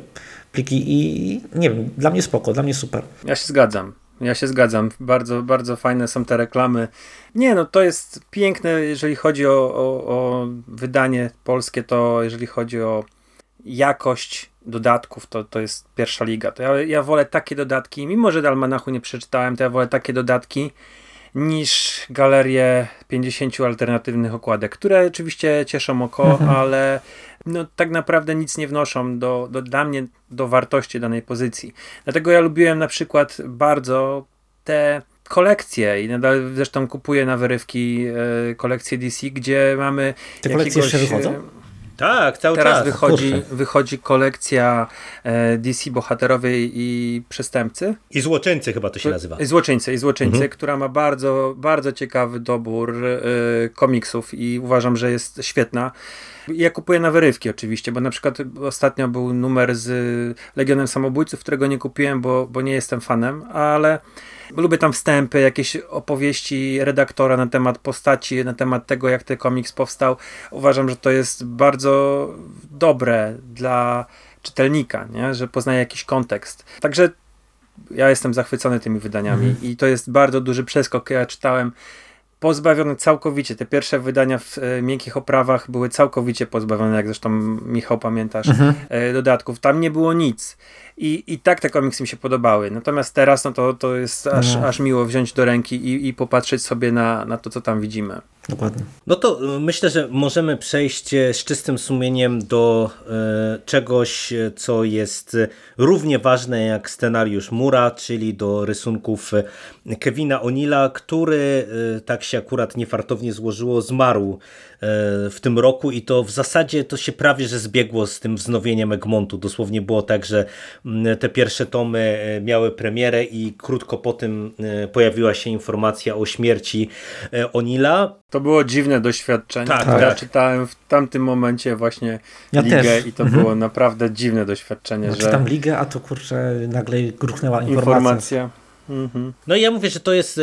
pliki i nie wiem, dla mnie spoko, dla mnie super. Ja się zgadzam. Ja się zgadzam. Bardzo, bardzo fajne są te reklamy. Nie, no to jest piękne, jeżeli chodzi o, o, o wydanie polskie, to jeżeli chodzi o jakość dodatków, to, to jest pierwsza liga. To ja, ja wolę takie dodatki, mimo że Dalmanachu nie przeczytałem, to ja wolę takie dodatki niż galerię 50 alternatywnych okładek, które oczywiście cieszą oko, mhm. ale no, tak naprawdę nic nie wnoszą do, do, dla mnie do wartości danej pozycji. Dlatego ja lubiłem na przykład bardzo te kolekcje i nadal zresztą kupuję na wyrywki e, kolekcję DC, gdzie mamy Te kolekcje jeszcze wychodzą? Tak, cały Teraz czas. wychodzi, wychodzi kolekcja e, DC Bohaterowie i Przestępcy. I Złoczyńcy chyba to się nazywa. I Złoczyńcy, i Złoczyńcy, mhm. która ma bardzo, bardzo ciekawy dobór e, komiksów i uważam, że jest świetna. Ja kupuję na wyrywki oczywiście, bo na przykład ostatnio był numer z Legionem Samobójców, którego nie kupiłem, bo, bo nie jestem fanem, ale lubię tam wstępy, jakieś opowieści redaktora na temat postaci, na temat tego, jak ten komiks powstał. Uważam, że to jest bardzo dobre dla czytelnika, nie? że poznaje jakiś kontekst. Także ja jestem zachwycony tymi wydaniami mm. i to jest bardzo duży przeskok. Ja czytałem pozbawione całkowicie. Te pierwsze wydania w e, miękkich oprawach były całkowicie pozbawione, jak zresztą Michał pamiętasz, mhm. e, dodatków. Tam nie było nic. I, I tak te komiksy mi się podobały. Natomiast teraz no to, to jest aż, no. aż miło wziąć do ręki i, i popatrzeć sobie na, na to, co tam widzimy. Dokładnie. No to e, myślę, że możemy przejść e, z czystym sumieniem do e, czegoś, co jest równie ważne jak scenariusz Mura, czyli do rysunków Kevina O'Neilla, który, tak się akurat niefartownie złożyło, zmarł w tym roku i to w zasadzie to się prawie, że zbiegło z tym wznowieniem Egmontu. Dosłownie było tak, że mm, te pierwsze tomy miały premierę i krótko po tym pojawiła się informacja o śmierci O'Neilla. To było dziwne doświadczenie. Tak, tak. Ja czytałem w tamtym momencie właśnie ja ligę też. i to mhm. było naprawdę dziwne doświadczenie. No, że... Czytam ligę, a to kurczę nagle gruchnęła informacja. informacja. Mhm. No i ja mówię, że to jest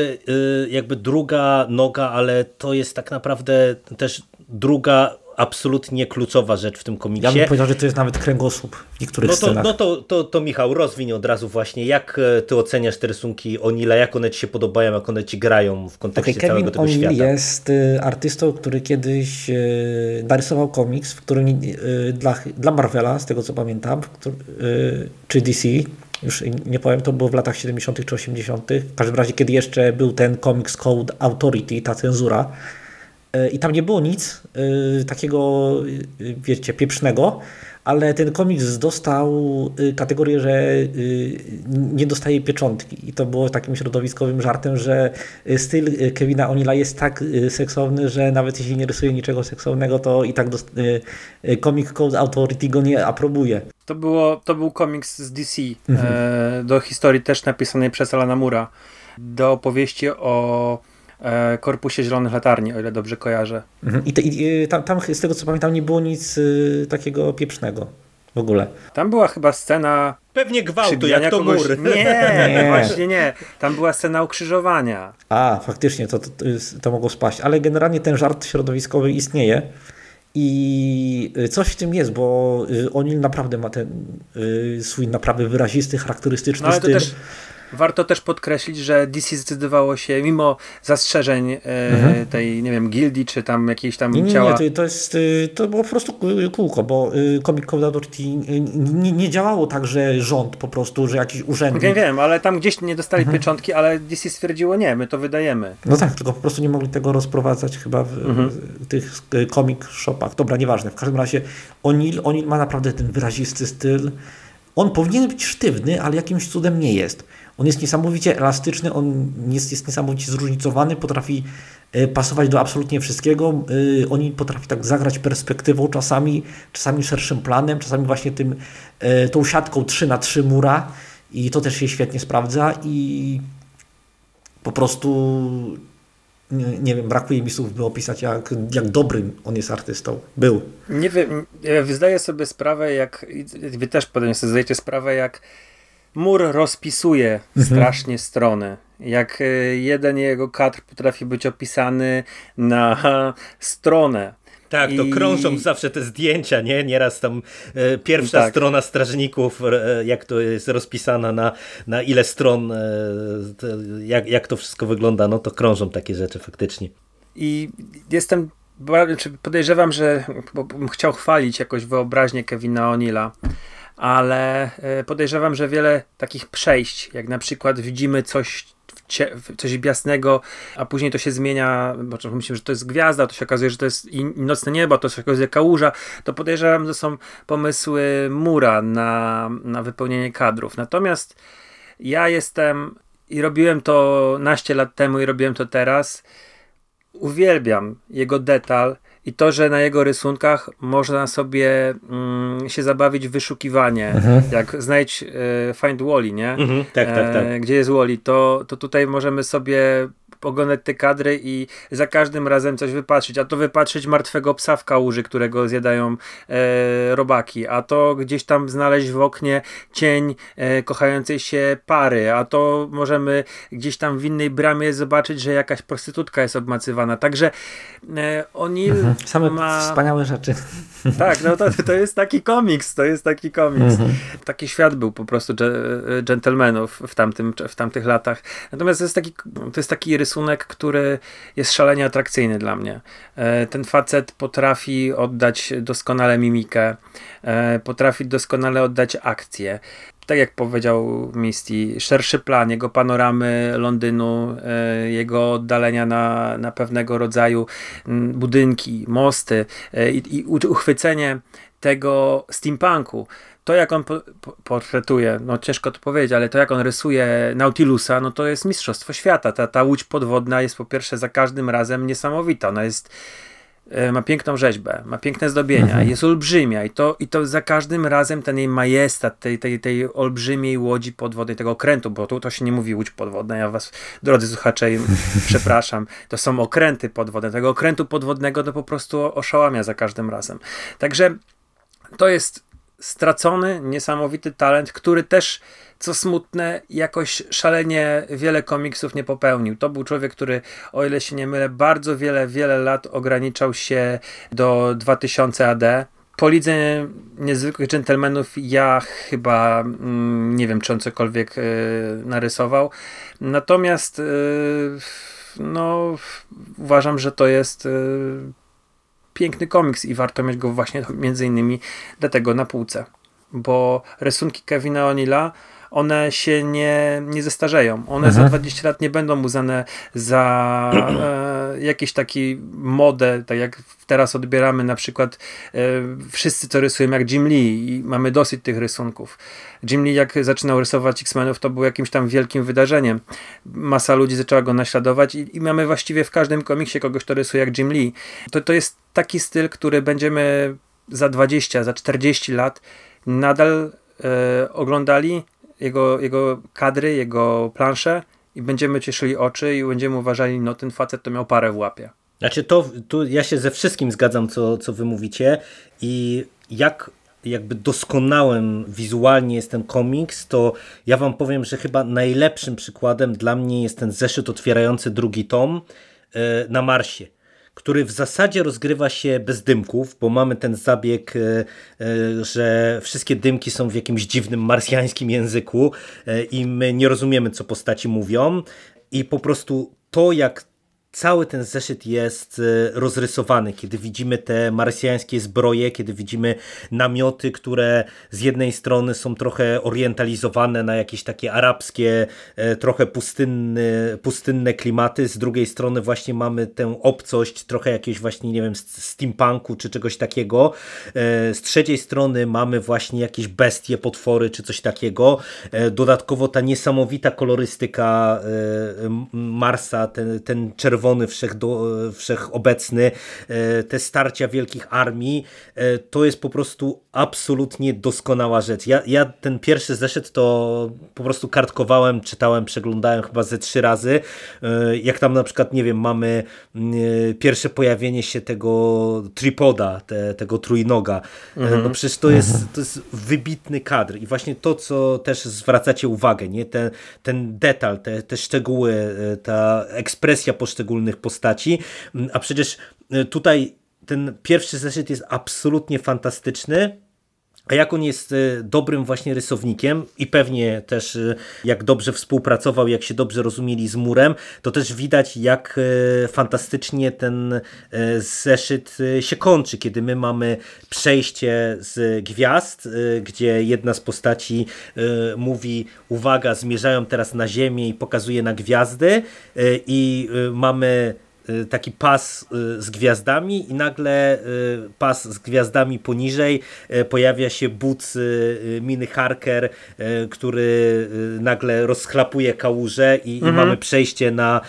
jakby druga noga, ale to jest tak naprawdę też druga absolutnie kluczowa rzecz w tym komiksie. Ja bym powiedział, że to jest nawet kręgosłup w niektórych no to, scenach. No to, to, to Michał, rozwiń od razu właśnie, jak e, ty oceniasz te rysunki Onila, jak one ci się podobają, jak one ci grają w kontekście okay, całego tego Kevin świata? jest y, artystą, który kiedyś y, narysował komiks, w którym dla, dla Marvela, z tego co pamiętam, czy DC, już nie powiem, to było w latach 70. czy 80. W każdym razie, kiedy jeszcze był ten Comics Code Authority, ta cenzura, E, I tam nie było nic e, takiego, e, wiecie, pieprznego, ale ten komiks dostał kategorię, że nie dostaje pieczątki. I to było takim środowiskowym żartem, że styl Kevina O'Neilla jest tak seksowny, że nawet jeśli nie rysuje niczego seksownego, to i tak Comic Code Authority go nie aprobuje. To, było, to był komiks z DC, mhm. do historii też napisanej przez Alana Mura, do opowieści o E, korpusie Zielonych Latarni, o ile dobrze kojarzę. Mhm. I, te, i tam, tam, z tego co pamiętam nie było nic y, takiego pieprznego w ogóle. Tam była chyba scena... Pewnie gwałtu, jak to kogoś... mur. Nie, nie, właśnie nie. Tam była scena ukrzyżowania. A, faktycznie, to, to, to mogło spaść. Ale generalnie ten żart środowiskowy istnieje. I coś w tym jest, bo O'Neill naprawdę ma ten swój naprawdę wyrazisty, charakterystyczny no, ale styl. To też Warto też podkreślić, że DC zdecydowało się, mimo zastrzeżeń e, mhm. tej, nie wiem, gildii, czy tam jakiejś tam nie, nie, ciała... Nie, to, jest, y, to było po prostu kółko, bo y, Comic Code Authority nie, nie, działało tak, że rząd po prostu, że jakiś urzędnik... Wiem, wiem, ale tam gdzieś nie dostali mhm. pieczątki, ale DC stwierdziło, nie, my to wydajemy. No tak, tylko po prostu nie mogli tego rozprowadzać chyba w, mhm. tych comic shopach. Dobra, nieważne. W każdym razie O'Neill, O'Neill ma naprawdę ten wyrazisty styl. On powinien być sztywny, ale jakimś cudem nie jest. On jest niesamowicie elastyczny, on jest, jest niesamowicie zróżnicowany, potrafi e, pasować do absolutnie wszystkiego. E, oni potrafi tak zagrać perspektywą czasami, czasami szerszym planem, czasami właśnie tym, e, tą siatką 3 na 3 mura i to też się świetnie sprawdza i po prostu nie, wiem, brakuje mi słów, by opisać, jak, jak dobrym on jest artystą. Był. Nie wiem, ja zdaję sobie sprawę, jak wy też pewnie sobie zdajecie sprawę, jak mur rozpisuje mhm. strasznie strony. Jak e, jeden jego kadr potrafi być opisany na stronę. Tak, to I... krążą zawsze te zdjęcia, nie? Nieraz tam e, pierwsza tak. strona strażników, e, jak to jest rozpisana na, na ile stron, e, jak, jak to wszystko wygląda, no to krążą takie rzeczy faktycznie. I jestem, podejrzewam, że bym chciał chwalić jakoś wyobraźnię Kevina O'Neilla, ale e, podejrzewam, że wiele takich przejść, jak na przykład widzimy coś coś jasnego, a później to się zmienia, bo myślimy, że to jest gwiazda, to się okazuje, że to jest nocne niebo, to się okazuje kałuża, to podejrzewam, że są pomysły Mura na, na wypełnienie kadrów. Natomiast ja jestem i robiłem to naście lat temu i robiłem to teraz, uwielbiam jego detal, i to, że na jego rysunkach można sobie mm, się zabawić w wyszukiwanie, mhm. jak znajdź e, Find Wally, nie? Mhm, tak, tak, tak. E, gdzie jest Wally, to, to tutaj możemy sobie oglądać te kadry i za każdym razem coś wypatrzyć. A to wypatrzyć martwego psa w kałuży, którego zjadają e, robaki, a to gdzieś tam znaleźć w oknie cień e, kochającej się pary, a to możemy gdzieś tam w innej bramie zobaczyć, że jakaś prostytutka jest obmacywana. Także e, O'Neill mhm. Same ma... wspaniałe rzeczy. Tak, no to, to jest taki komiks, to jest taki komiks. Mhm. Taki świat był po prostu gentlemanów w, tamtym, w tamtych latach. Natomiast to jest taki, to jest taki rysunek, który jest szalenie atrakcyjny dla mnie. E, ten facet potrafi oddać doskonale mimikę, e, potrafi doskonale oddać akcję tak jak powiedział Misty, szerszy plan, jego panoramy Londynu, e, jego oddalenia na, na pewnego rodzaju budynki, mosty i, i uchwycenie tego steampunku to jak on po, po, portretuje, no ciężko to powiedzieć, ale to jak on rysuje Nautilusa, no to jest mistrzostwo świata. Ta, ta łódź podwodna jest po pierwsze za każdym razem niesamowita. Ona jest e, ma piękną rzeźbę, ma piękne zdobienia, mhm. jest olbrzymia i to, i to za każdym razem ten jej majestat, tej, tej, tej olbrzymiej łodzi podwodnej, tego okrętu, bo tu to się nie mówi łódź podwodna, ja was, drodzy słuchacze, przepraszam, to są okręty podwodne, tego okrętu podwodnego to po prostu oszałamia za każdym razem. Także to jest stracony, niesamowity talent, który też, co smutne, jakoś szalenie wiele komiksów nie popełnił. To był człowiek, który, o ile się nie mylę, bardzo wiele, wiele lat ograniczał się do 2000 AD. Po lidze niezwykłych dżentelmenów ja chyba mm, nie wiem, czy on cokolwiek y, narysował. Natomiast y, no, uważam, że to jest y, piękny komiks i warto mieć go właśnie między innymi dlatego na półce. Bo rysunki Kevina O'Neilla one się nie, nie zestarzeją. One mhm. za 20 lat nie będą uznane za e, jakiś taki modę, tak jak teraz odbieramy na przykład e, wszyscy co rysują jak Jim Lee i mamy dosyć tych rysunków. Jim Lee jak zaczynał rysować X-Menów to był jakimś tam wielkim wydarzeniem. Masa ludzi zaczęła go naśladować i, i mamy właściwie w każdym komiksie kogoś, kto rysuje jak Jim Lee. To, to jest taki styl, który będziemy za 20, za 40 lat nadal e, oglądali jego, jego kadry, jego plansze i będziemy cieszyli oczy i będziemy uważali, no ten facet to miał parę w łapie. Znaczy to, tu ja się ze wszystkim zgadzam, co, co wy mówicie i jak jakby doskonałym wizualnie jest ten komiks, to ja wam powiem, że chyba najlepszym przykładem dla mnie jest ten zeszyt otwierający drugi tom e, na Marsie który w zasadzie rozgrywa się bez dymków, bo mamy ten zabieg, że wszystkie dymki są w jakimś dziwnym marsjańskim języku i my nie rozumiemy, co postaci mówią. I po prostu to, jak cały ten zeszyt jest e, rozrysowany, kiedy widzimy te marsjańskie zbroje, kiedy widzimy namioty, które z jednej strony są trochę orientalizowane na jakieś takie arabskie, e, trochę pustynne, pustynne klimaty, z drugiej strony właśnie mamy tę obcość, trochę jakiegoś właśnie, nie wiem, steampunku czy czegoś takiego, e, z trzeciej strony mamy właśnie jakieś bestie, potwory czy coś takiego, dodatkowo ta niesamowita kolorystyka Marsa, ten, ten czerwony czerwony, wszechobecny, e, te starcia wielkich armii, e, to jest po prostu absolutnie doskonała rzecz. Ja, ja ten pierwszy zeszyt to po prostu kartkowałem, czytałem, przeglądałem chyba ze trzy razy. E, jak tam na przykład, nie wiem, mamy pierwsze pojawienie się tego tripoda, te, tego trójnoga. Mhm. No przecież to jest, to jest wybitny kadr i właśnie to, co też zwracacie uwagę, nie? Ten, ten detal, te, te szczegóły, ta ekspresja poszczególnych poszczególnych postaci, a przecież e, tutaj ten pierwszy zeszyt jest absolutnie fantastyczny, a jak on jest e, dobrym właśnie rysownikiem i pewnie też e, jak dobrze współpracował, jak się dobrze rozumieli z Murem, to też widać jak fantastycznie ten zeszyt się kończy, kiedy my mamy przejście z gwiazd, gdzie jedna z postaci mówi uwaga, zmierzają teraz na ziemię i pokazuje na gwiazdy i mamy Y, taki pas y, z gwiazdami i nagle y, pas z gwiazdami poniżej pojawia się but Miny Harker, który nagle rozchlapuje kałużę i, mhm. i mamy przejście na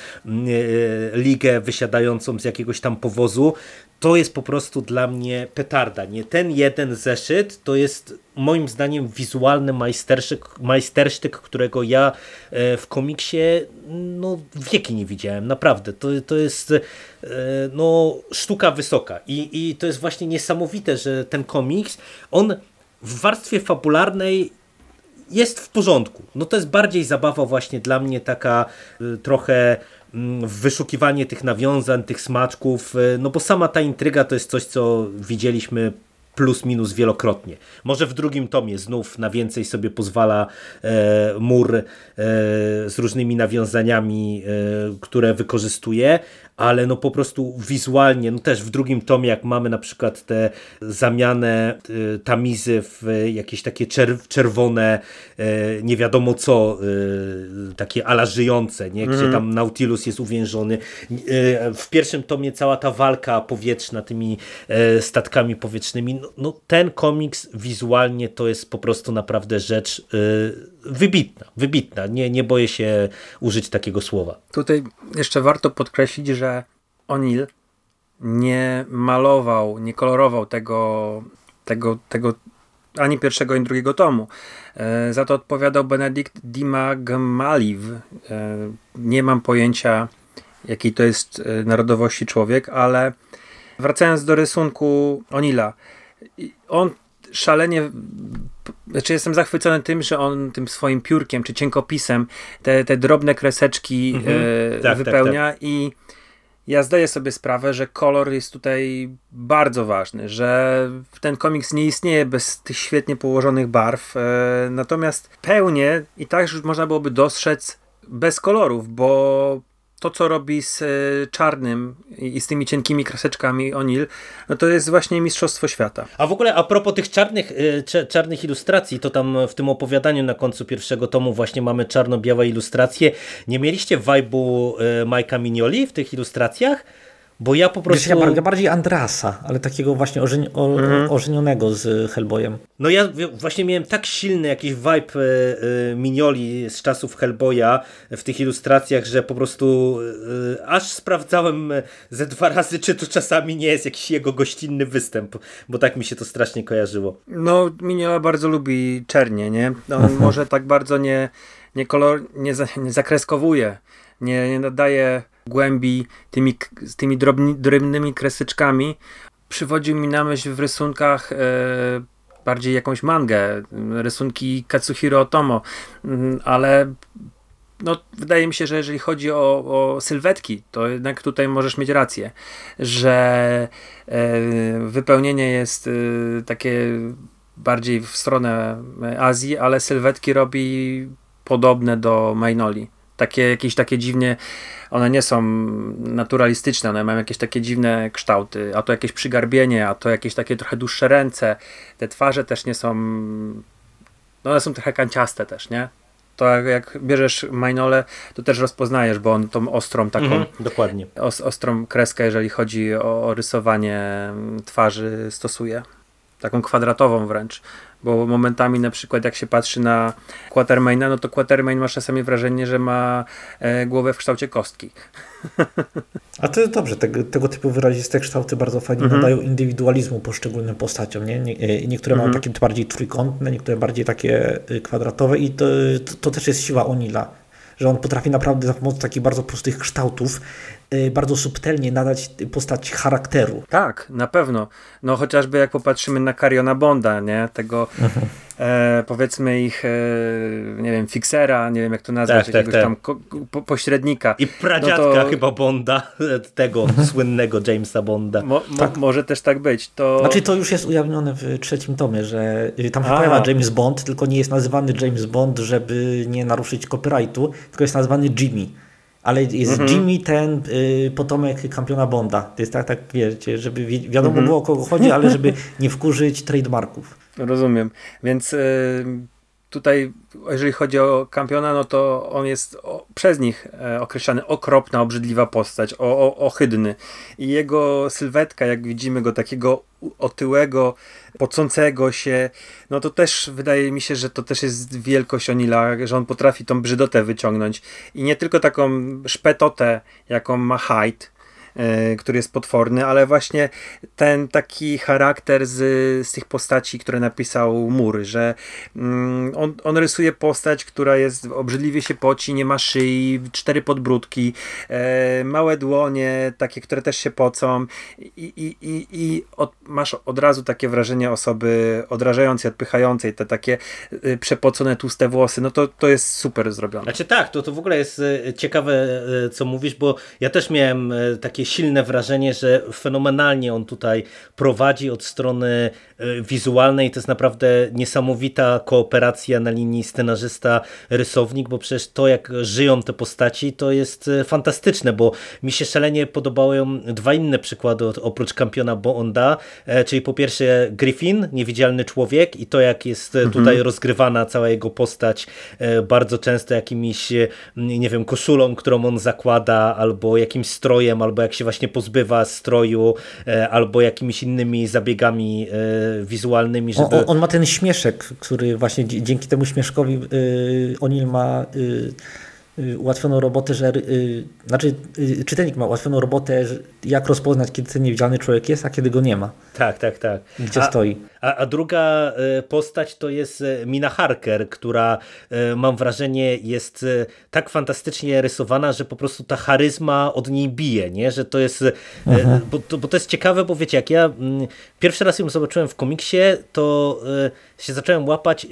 ligę wysiadającą z jakiegoś tam powozu to jest po prostu dla mnie petarda. Nie ten jeden zeszyt to jest moim zdaniem wizualny majstersztyk, majstersztyk którego ja e, w komiksie no, wieki nie widziałem. Naprawdę. To, to jest e, no, sztuka wysoka. I, I to jest właśnie niesamowite, że ten komiks, on w warstwie fabularnej jest w porządku. No to jest bardziej zabawa właśnie dla mnie taka y, trochę Mm, wyszukiwanie tych nawiązań, tych smaczków, e, no bo sama ta intryga to jest coś, co widzieliśmy plus minus wielokrotnie. Może w drugim tomie znów na więcej sobie pozwala e, mur e, z różnymi nawiązaniami, e, które wykorzystuje, ale no po prostu wizualnie, no też w drugim tomie, jak mamy na przykład te zamianę y, tamizy w jakieś takie czerwone, y, nie wiadomo co, y, takie ala żyjące, nie? gdzie mm. tam Nautilus jest uwiężony. W pierwszym tomie cała ta walka powietrzna tymi statkami powietrznymi, no, no ten komiks wizualnie to jest po prostu naprawdę rzecz wybitna, wybitna. Nie, nie boję się użyć takiego słowa. Tutaj jeszcze warto podkreślić, że O'Neill nie malował, nie kolorował tego, tego, tego ani pierwszego, ani drugiego tomu. E, za to odpowiadał Benedikt Dimagmaliv. E, nie mam pojęcia, jakiej to jest e, narodowości człowiek, ale wracając do rysunku Onila, on szalenie znaczy jestem zachwycony tym, że on tym swoim piórkiem czy cienkopisem te, te drobne kreseczki mhm. e, tak, tak, wypełnia tak, tak. i ja zdaję sobie sprawę, że kolor jest tutaj bardzo ważny, że ten komiks nie istnieje bez tych świetnie położonych barw, e, natomiast pełnie i tak już można byłoby dostrzec bez kolorów, bo to, co robi z e, czarnym i z tymi cienkimi kreseczkami O'Neill, no to jest właśnie mistrzostwo świata. A w ogóle a propos tych czarnych, e, czarnych ilustracji, to tam w tym opowiadaniu na końcu pierwszego tomu właśnie mamy czarno-białe ilustracje. Nie mieliście vibe'u e, Majka Mignoli w tych ilustracjach? Bo ja po prostu... Wiesz, ja bardziej Andrasa, ale takiego właśnie ożeni o, mhm. ożenionego z Hellboyem. No ja właśnie miałem tak silny jakiś vibe e, e, Minioli z czasów Hellboya w tych ilustracjach, że po prostu e, aż sprawdzałem ze dwa razy, czy to czasami nie jest jakiś jego gościnny występ, bo tak mi się to strasznie kojarzyło. No Miniola bardzo lubi czernie, nie? On mhm. może tak bardzo nie, nie, kolor, nie, za, nie zakreskowuje, nie, nie nadaje głębi tymi, tymi drobni, drobnymi kreseczkami przywodził mi na myśl w rysunkach e, bardziej jakąś mangę, rysunki Katsuhiro Otomo, mm, ale no, wydaje mi się, że jeżeli chodzi o, o sylwetki, to jednak tutaj możesz mieć rację, że e, wypełnienie jest e, takie bardziej w stronę Azji, ale sylwetki robi podobne do Mainoli. Takie jakieś takie dziwnie, one nie są naturalistyczne, one mają jakieś takie dziwne kształty, a to jakieś przygarbienie, a to jakieś takie trochę dłuższe ręce. Te twarze też nie są, no one są trochę kanciaste też, nie? To jak, jak bierzesz Mainole, to też rozpoznajesz, bo on tą ostrą taką, mhm, dokładnie. Os, ostrą kreskę, jeżeli chodzi o, o rysowanie twarzy stosuje. Taką kwadratową wręcz bo momentami na przykład jak się patrzy na Quatermaina, no to Quatermain masz czasami wrażenie, że ma e, głowę w kształcie kostki. A to jest dobrze, tego, tego typu wyraziste kształty bardzo fajnie mhm. nadają indywidualizmu poszczególnym postaciom. Nie? Nie, e, niektóre mhm. mają takie bardziej trójkątne, niektóre bardziej takie y, kwadratowe i to, to, to też jest siła Onila że on potrafi naprawdę za pomocą takich bardzo prostych kształtów bardzo subtelnie nadać postać charakteru. Tak, na pewno. No chociażby jak popatrzymy na Kariona Bonda, nie? Tego mhm. e, powiedzmy ich, e, nie wiem, fixera, nie wiem jak to nazwać, tak, tak jakiegoś tak, tam po, pośrednika. I pradziadka no to... chyba Bonda, tego słynnego Jamesa Bonda. Mo, mo, tak. Może też tak być. To... Znaczy to już jest ujawnione w trzecim tomie, że y, tam się A. pojawia James Bond, tylko nie jest nazywany James Bond, żeby nie naruszyć copyrightu, tylko jest nazywany Jimmy. Ale jest mhm. Jimmy ten y, potomek kampiona Bonda. To jest tak, tak wiecie, żeby wi wiadomo mhm. było o kogo chodzi, ale żeby nie wkurzyć trademarków. Rozumiem. Więc y, tutaj, jeżeli chodzi o kampiona, no to on jest o, przez nich e, określany okropna, obrzydliwa postać, o, o, ohydny. I jego sylwetka, jak widzimy go takiego otyłego, pocącego się, no to też wydaje mi się, że to też jest wielkość Onila, że on potrafi tą brzydotę wyciągnąć. I nie tylko taką szpetotę, jaką ma Hyde, który jest potworny, ale właśnie ten taki charakter z, z tych postaci, które napisał Mury, że mm, on, on rysuje postać, która jest obrzydliwie się poci, nie ma szyi, cztery podbródki, e, małe dłonie, takie, które też się pocą i, i, i, i od, masz od razu takie wrażenie osoby odrażającej, odpychającej, te takie y, przepocone, tłuste włosy, no to, to jest super zrobione. Znaczy tak, to, to w ogóle jest ciekawe, co mówisz, bo ja też miałem takie takie silne wrażenie, że fenomenalnie on tutaj prowadzi od strony e, wizualnej. To jest naprawdę niesamowita kooperacja na linii scenarzysta-rysownik, bo przecież to jak żyją te postaci to jest e, fantastyczne, bo mi się szalenie podobały dwa inne przykłady oprócz kampiona Bonda, e, czyli po pierwsze Griffin, niewidzialny człowiek i to jak jest mhm. tutaj rozgrywana cała jego postać bardzo często jakimiś, nie wiem, koszulą, którą on zakłada, albo jakimś strojem, albo jak się właśnie pozbywa stroju e, albo jakimiś innymi zabiegami e, wizualnymi, żeby... On, on ma ten śmieszek, który właśnie dzięki temu śmieszkowi yy, Onil ma... Yy ułatwioną robotę, że yy, znaczy yy, czytelnik ma ułatwioną robotę, jak rozpoznać, kiedy ten niewidzialny człowiek jest, a kiedy go nie ma. Tak, tak, tak. Gdzie a, stoi. A, a, druga postać to jest Mina Harker, która mam wrażenie jest tak fantastycznie rysowana, że po prostu ta charyzma od niej bije, nie? że to jest, mhm. bo, to, bo to jest ciekawe, bo wiecie, jak ja mm, pierwszy raz ją zobaczyłem w komiksie, to się zacząłem łapać,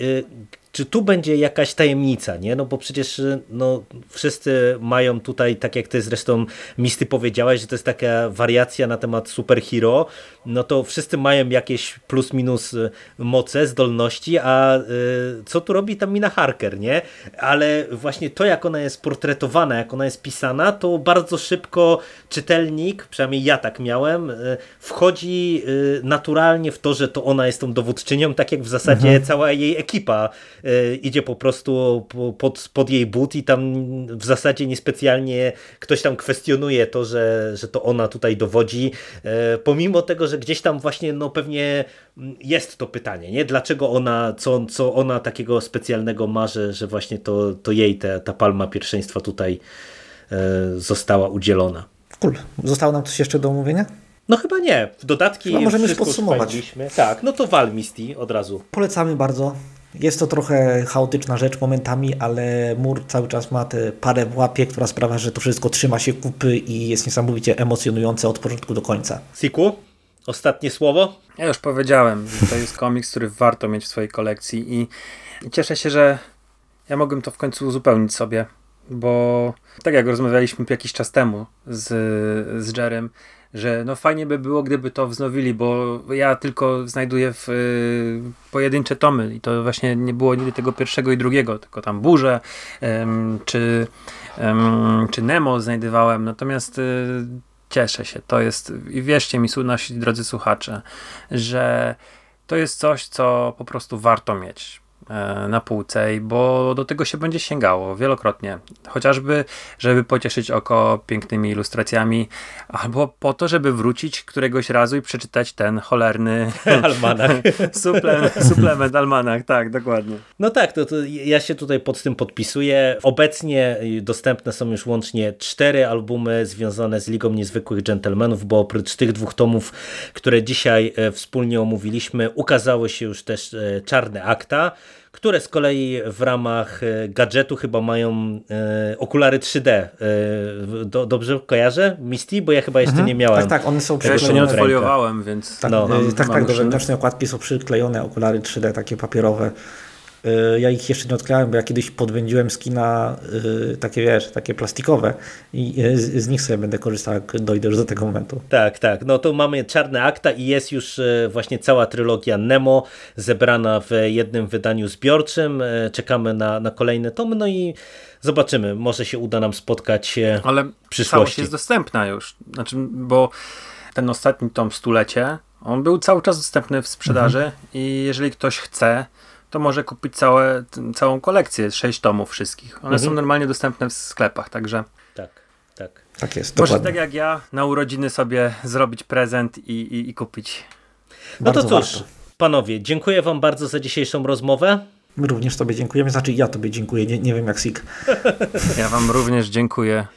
czy tu będzie jakaś tajemnica, nie? No bo przecież no, wszyscy mają tutaj, tak jak ty zresztą Misty powiedziałaś, że to jest taka wariacja na temat superhero, no to wszyscy mają jakieś plus minus y, moce, zdolności, a y, co tu robi ta Mina Harker, nie? Ale właśnie to, jak ona jest portretowana, jak ona jest pisana, to bardzo szybko czytelnik, przynajmniej ja tak miałem, y, wchodzi y, naturalnie w to, że to ona jest tą dowódczynią, tak jak w zasadzie mhm. cała jej ekipa y, idzie po prostu pod, pod jej but i tam w zasadzie niespecjalnie ktoś tam kwestionuje to, że, że to ona tutaj dowodzi, pomimo tego, że gdzieś tam właśnie no pewnie jest to pytanie, nie? Dlaczego ona, co, co ona takiego specjalnego ma, że, że właśnie to, to jej te, ta palma pierwszeństwa tutaj została udzielona. Cool. Zostało nam coś jeszcze do omówienia? No chyba nie. W dodatki chyba możemy już podsumować. Tak, no to wal Misty od razu. Polecamy bardzo. Jest to trochę chaotyczna rzecz momentami, ale mur cały czas ma tę parę w łapie, która sprawia, że to wszystko trzyma się kupy i jest niesamowicie emocjonujące od początku do końca. Siku, ostatnie słowo? Ja już powiedziałem, że to jest komiks, który warto mieć w swojej kolekcji i cieszę się, że ja mogłem to w końcu uzupełnić sobie bo tak jak rozmawialiśmy jakiś czas temu z, z Jerem, że no fajnie by było, gdyby to wznowili, bo ja tylko znajduję w, y, pojedyncze tomy i to właśnie nie było nigdy tego pierwszego i drugiego, tylko tam Burze ym, czy, ym, czy Nemo znajdowałem, natomiast y, cieszę się, to jest i wierzcie mi, nasi drodzy słuchacze, że to jest coś, co po prostu warto mieć na półce, bo do tego się będzie sięgało wielokrotnie. Chociażby, żeby pocieszyć oko pięknymi ilustracjami, albo po to, żeby wrócić któregoś razu i przeczytać ten cholerny Almanach. suplement, suplement almanach, tak, dokładnie. No tak, to, to ja się tutaj pod tym podpisuję. Obecnie dostępne są już łącznie cztery albumy związane z Ligą Niezwykłych Gentlemanów, bo oprócz tych dwóch tomów, które dzisiaj e, wspólnie omówiliśmy, ukazały się już też e, Czarne Akta, które z kolei w ramach e, gadżetu chyba mają e, okulary 3D. E, do, dobrze kojarzę? Misty? Bo ja chyba jeszcze nie miałem. Tak, tak, one są Ja jeszcze nie przyklejone. odfoliowałem, więc Tak, No. mam- tak, mam tak, do wewnętrznej okładki są przyklejone okulary 3D, takie papierowe. Y, Ja ich jeszcze nie odklejałem, bo ja kiedyś podwędziłem skina y, takie, wiesz, takie plastikowe i y, z, z nich sobie będę korzystał, jak dojdę już do tego momentu. Tak, tak. No to mamy Czarne Akta i jest już e, właśnie cała trylogia Nemo zebrana w jednym wydaniu zbiorczym. E, Czekamy na, na kolejne tomy, no i zobaczymy. Może się uda nam spotkać e, Ale w przyszłości. całość jest dostępna już. Znaczy, bo ten ostatni tom Stulecie, on był cały czas dostępny w sprzedaży Mhm. i jeżeli ktoś chce, to może kupić całe, całą kolekcję, sześć tomów wszystkich. One Mhm. są normalnie dostępne w sklepach, także Tak, tak. Tak jest, może dokładnie. tak jak ja na urodziny sobie zrobić prezent i, i, i kupić. No to Bardzo cóż, warto. panowie, dziękuję wam bardzo za dzisiejszą rozmowę. My również Tobie dziękujemy, znaczy ja Tobie dziękuję, nie, nie wiem jak Sik. Ja wam również dziękuję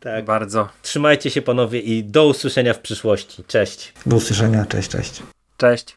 Tak. bardzo. Trzymajcie się panowie i do usłyszenia w przyszłości. Cześć. Do usłyszenia, cześć, cześć. Cześć.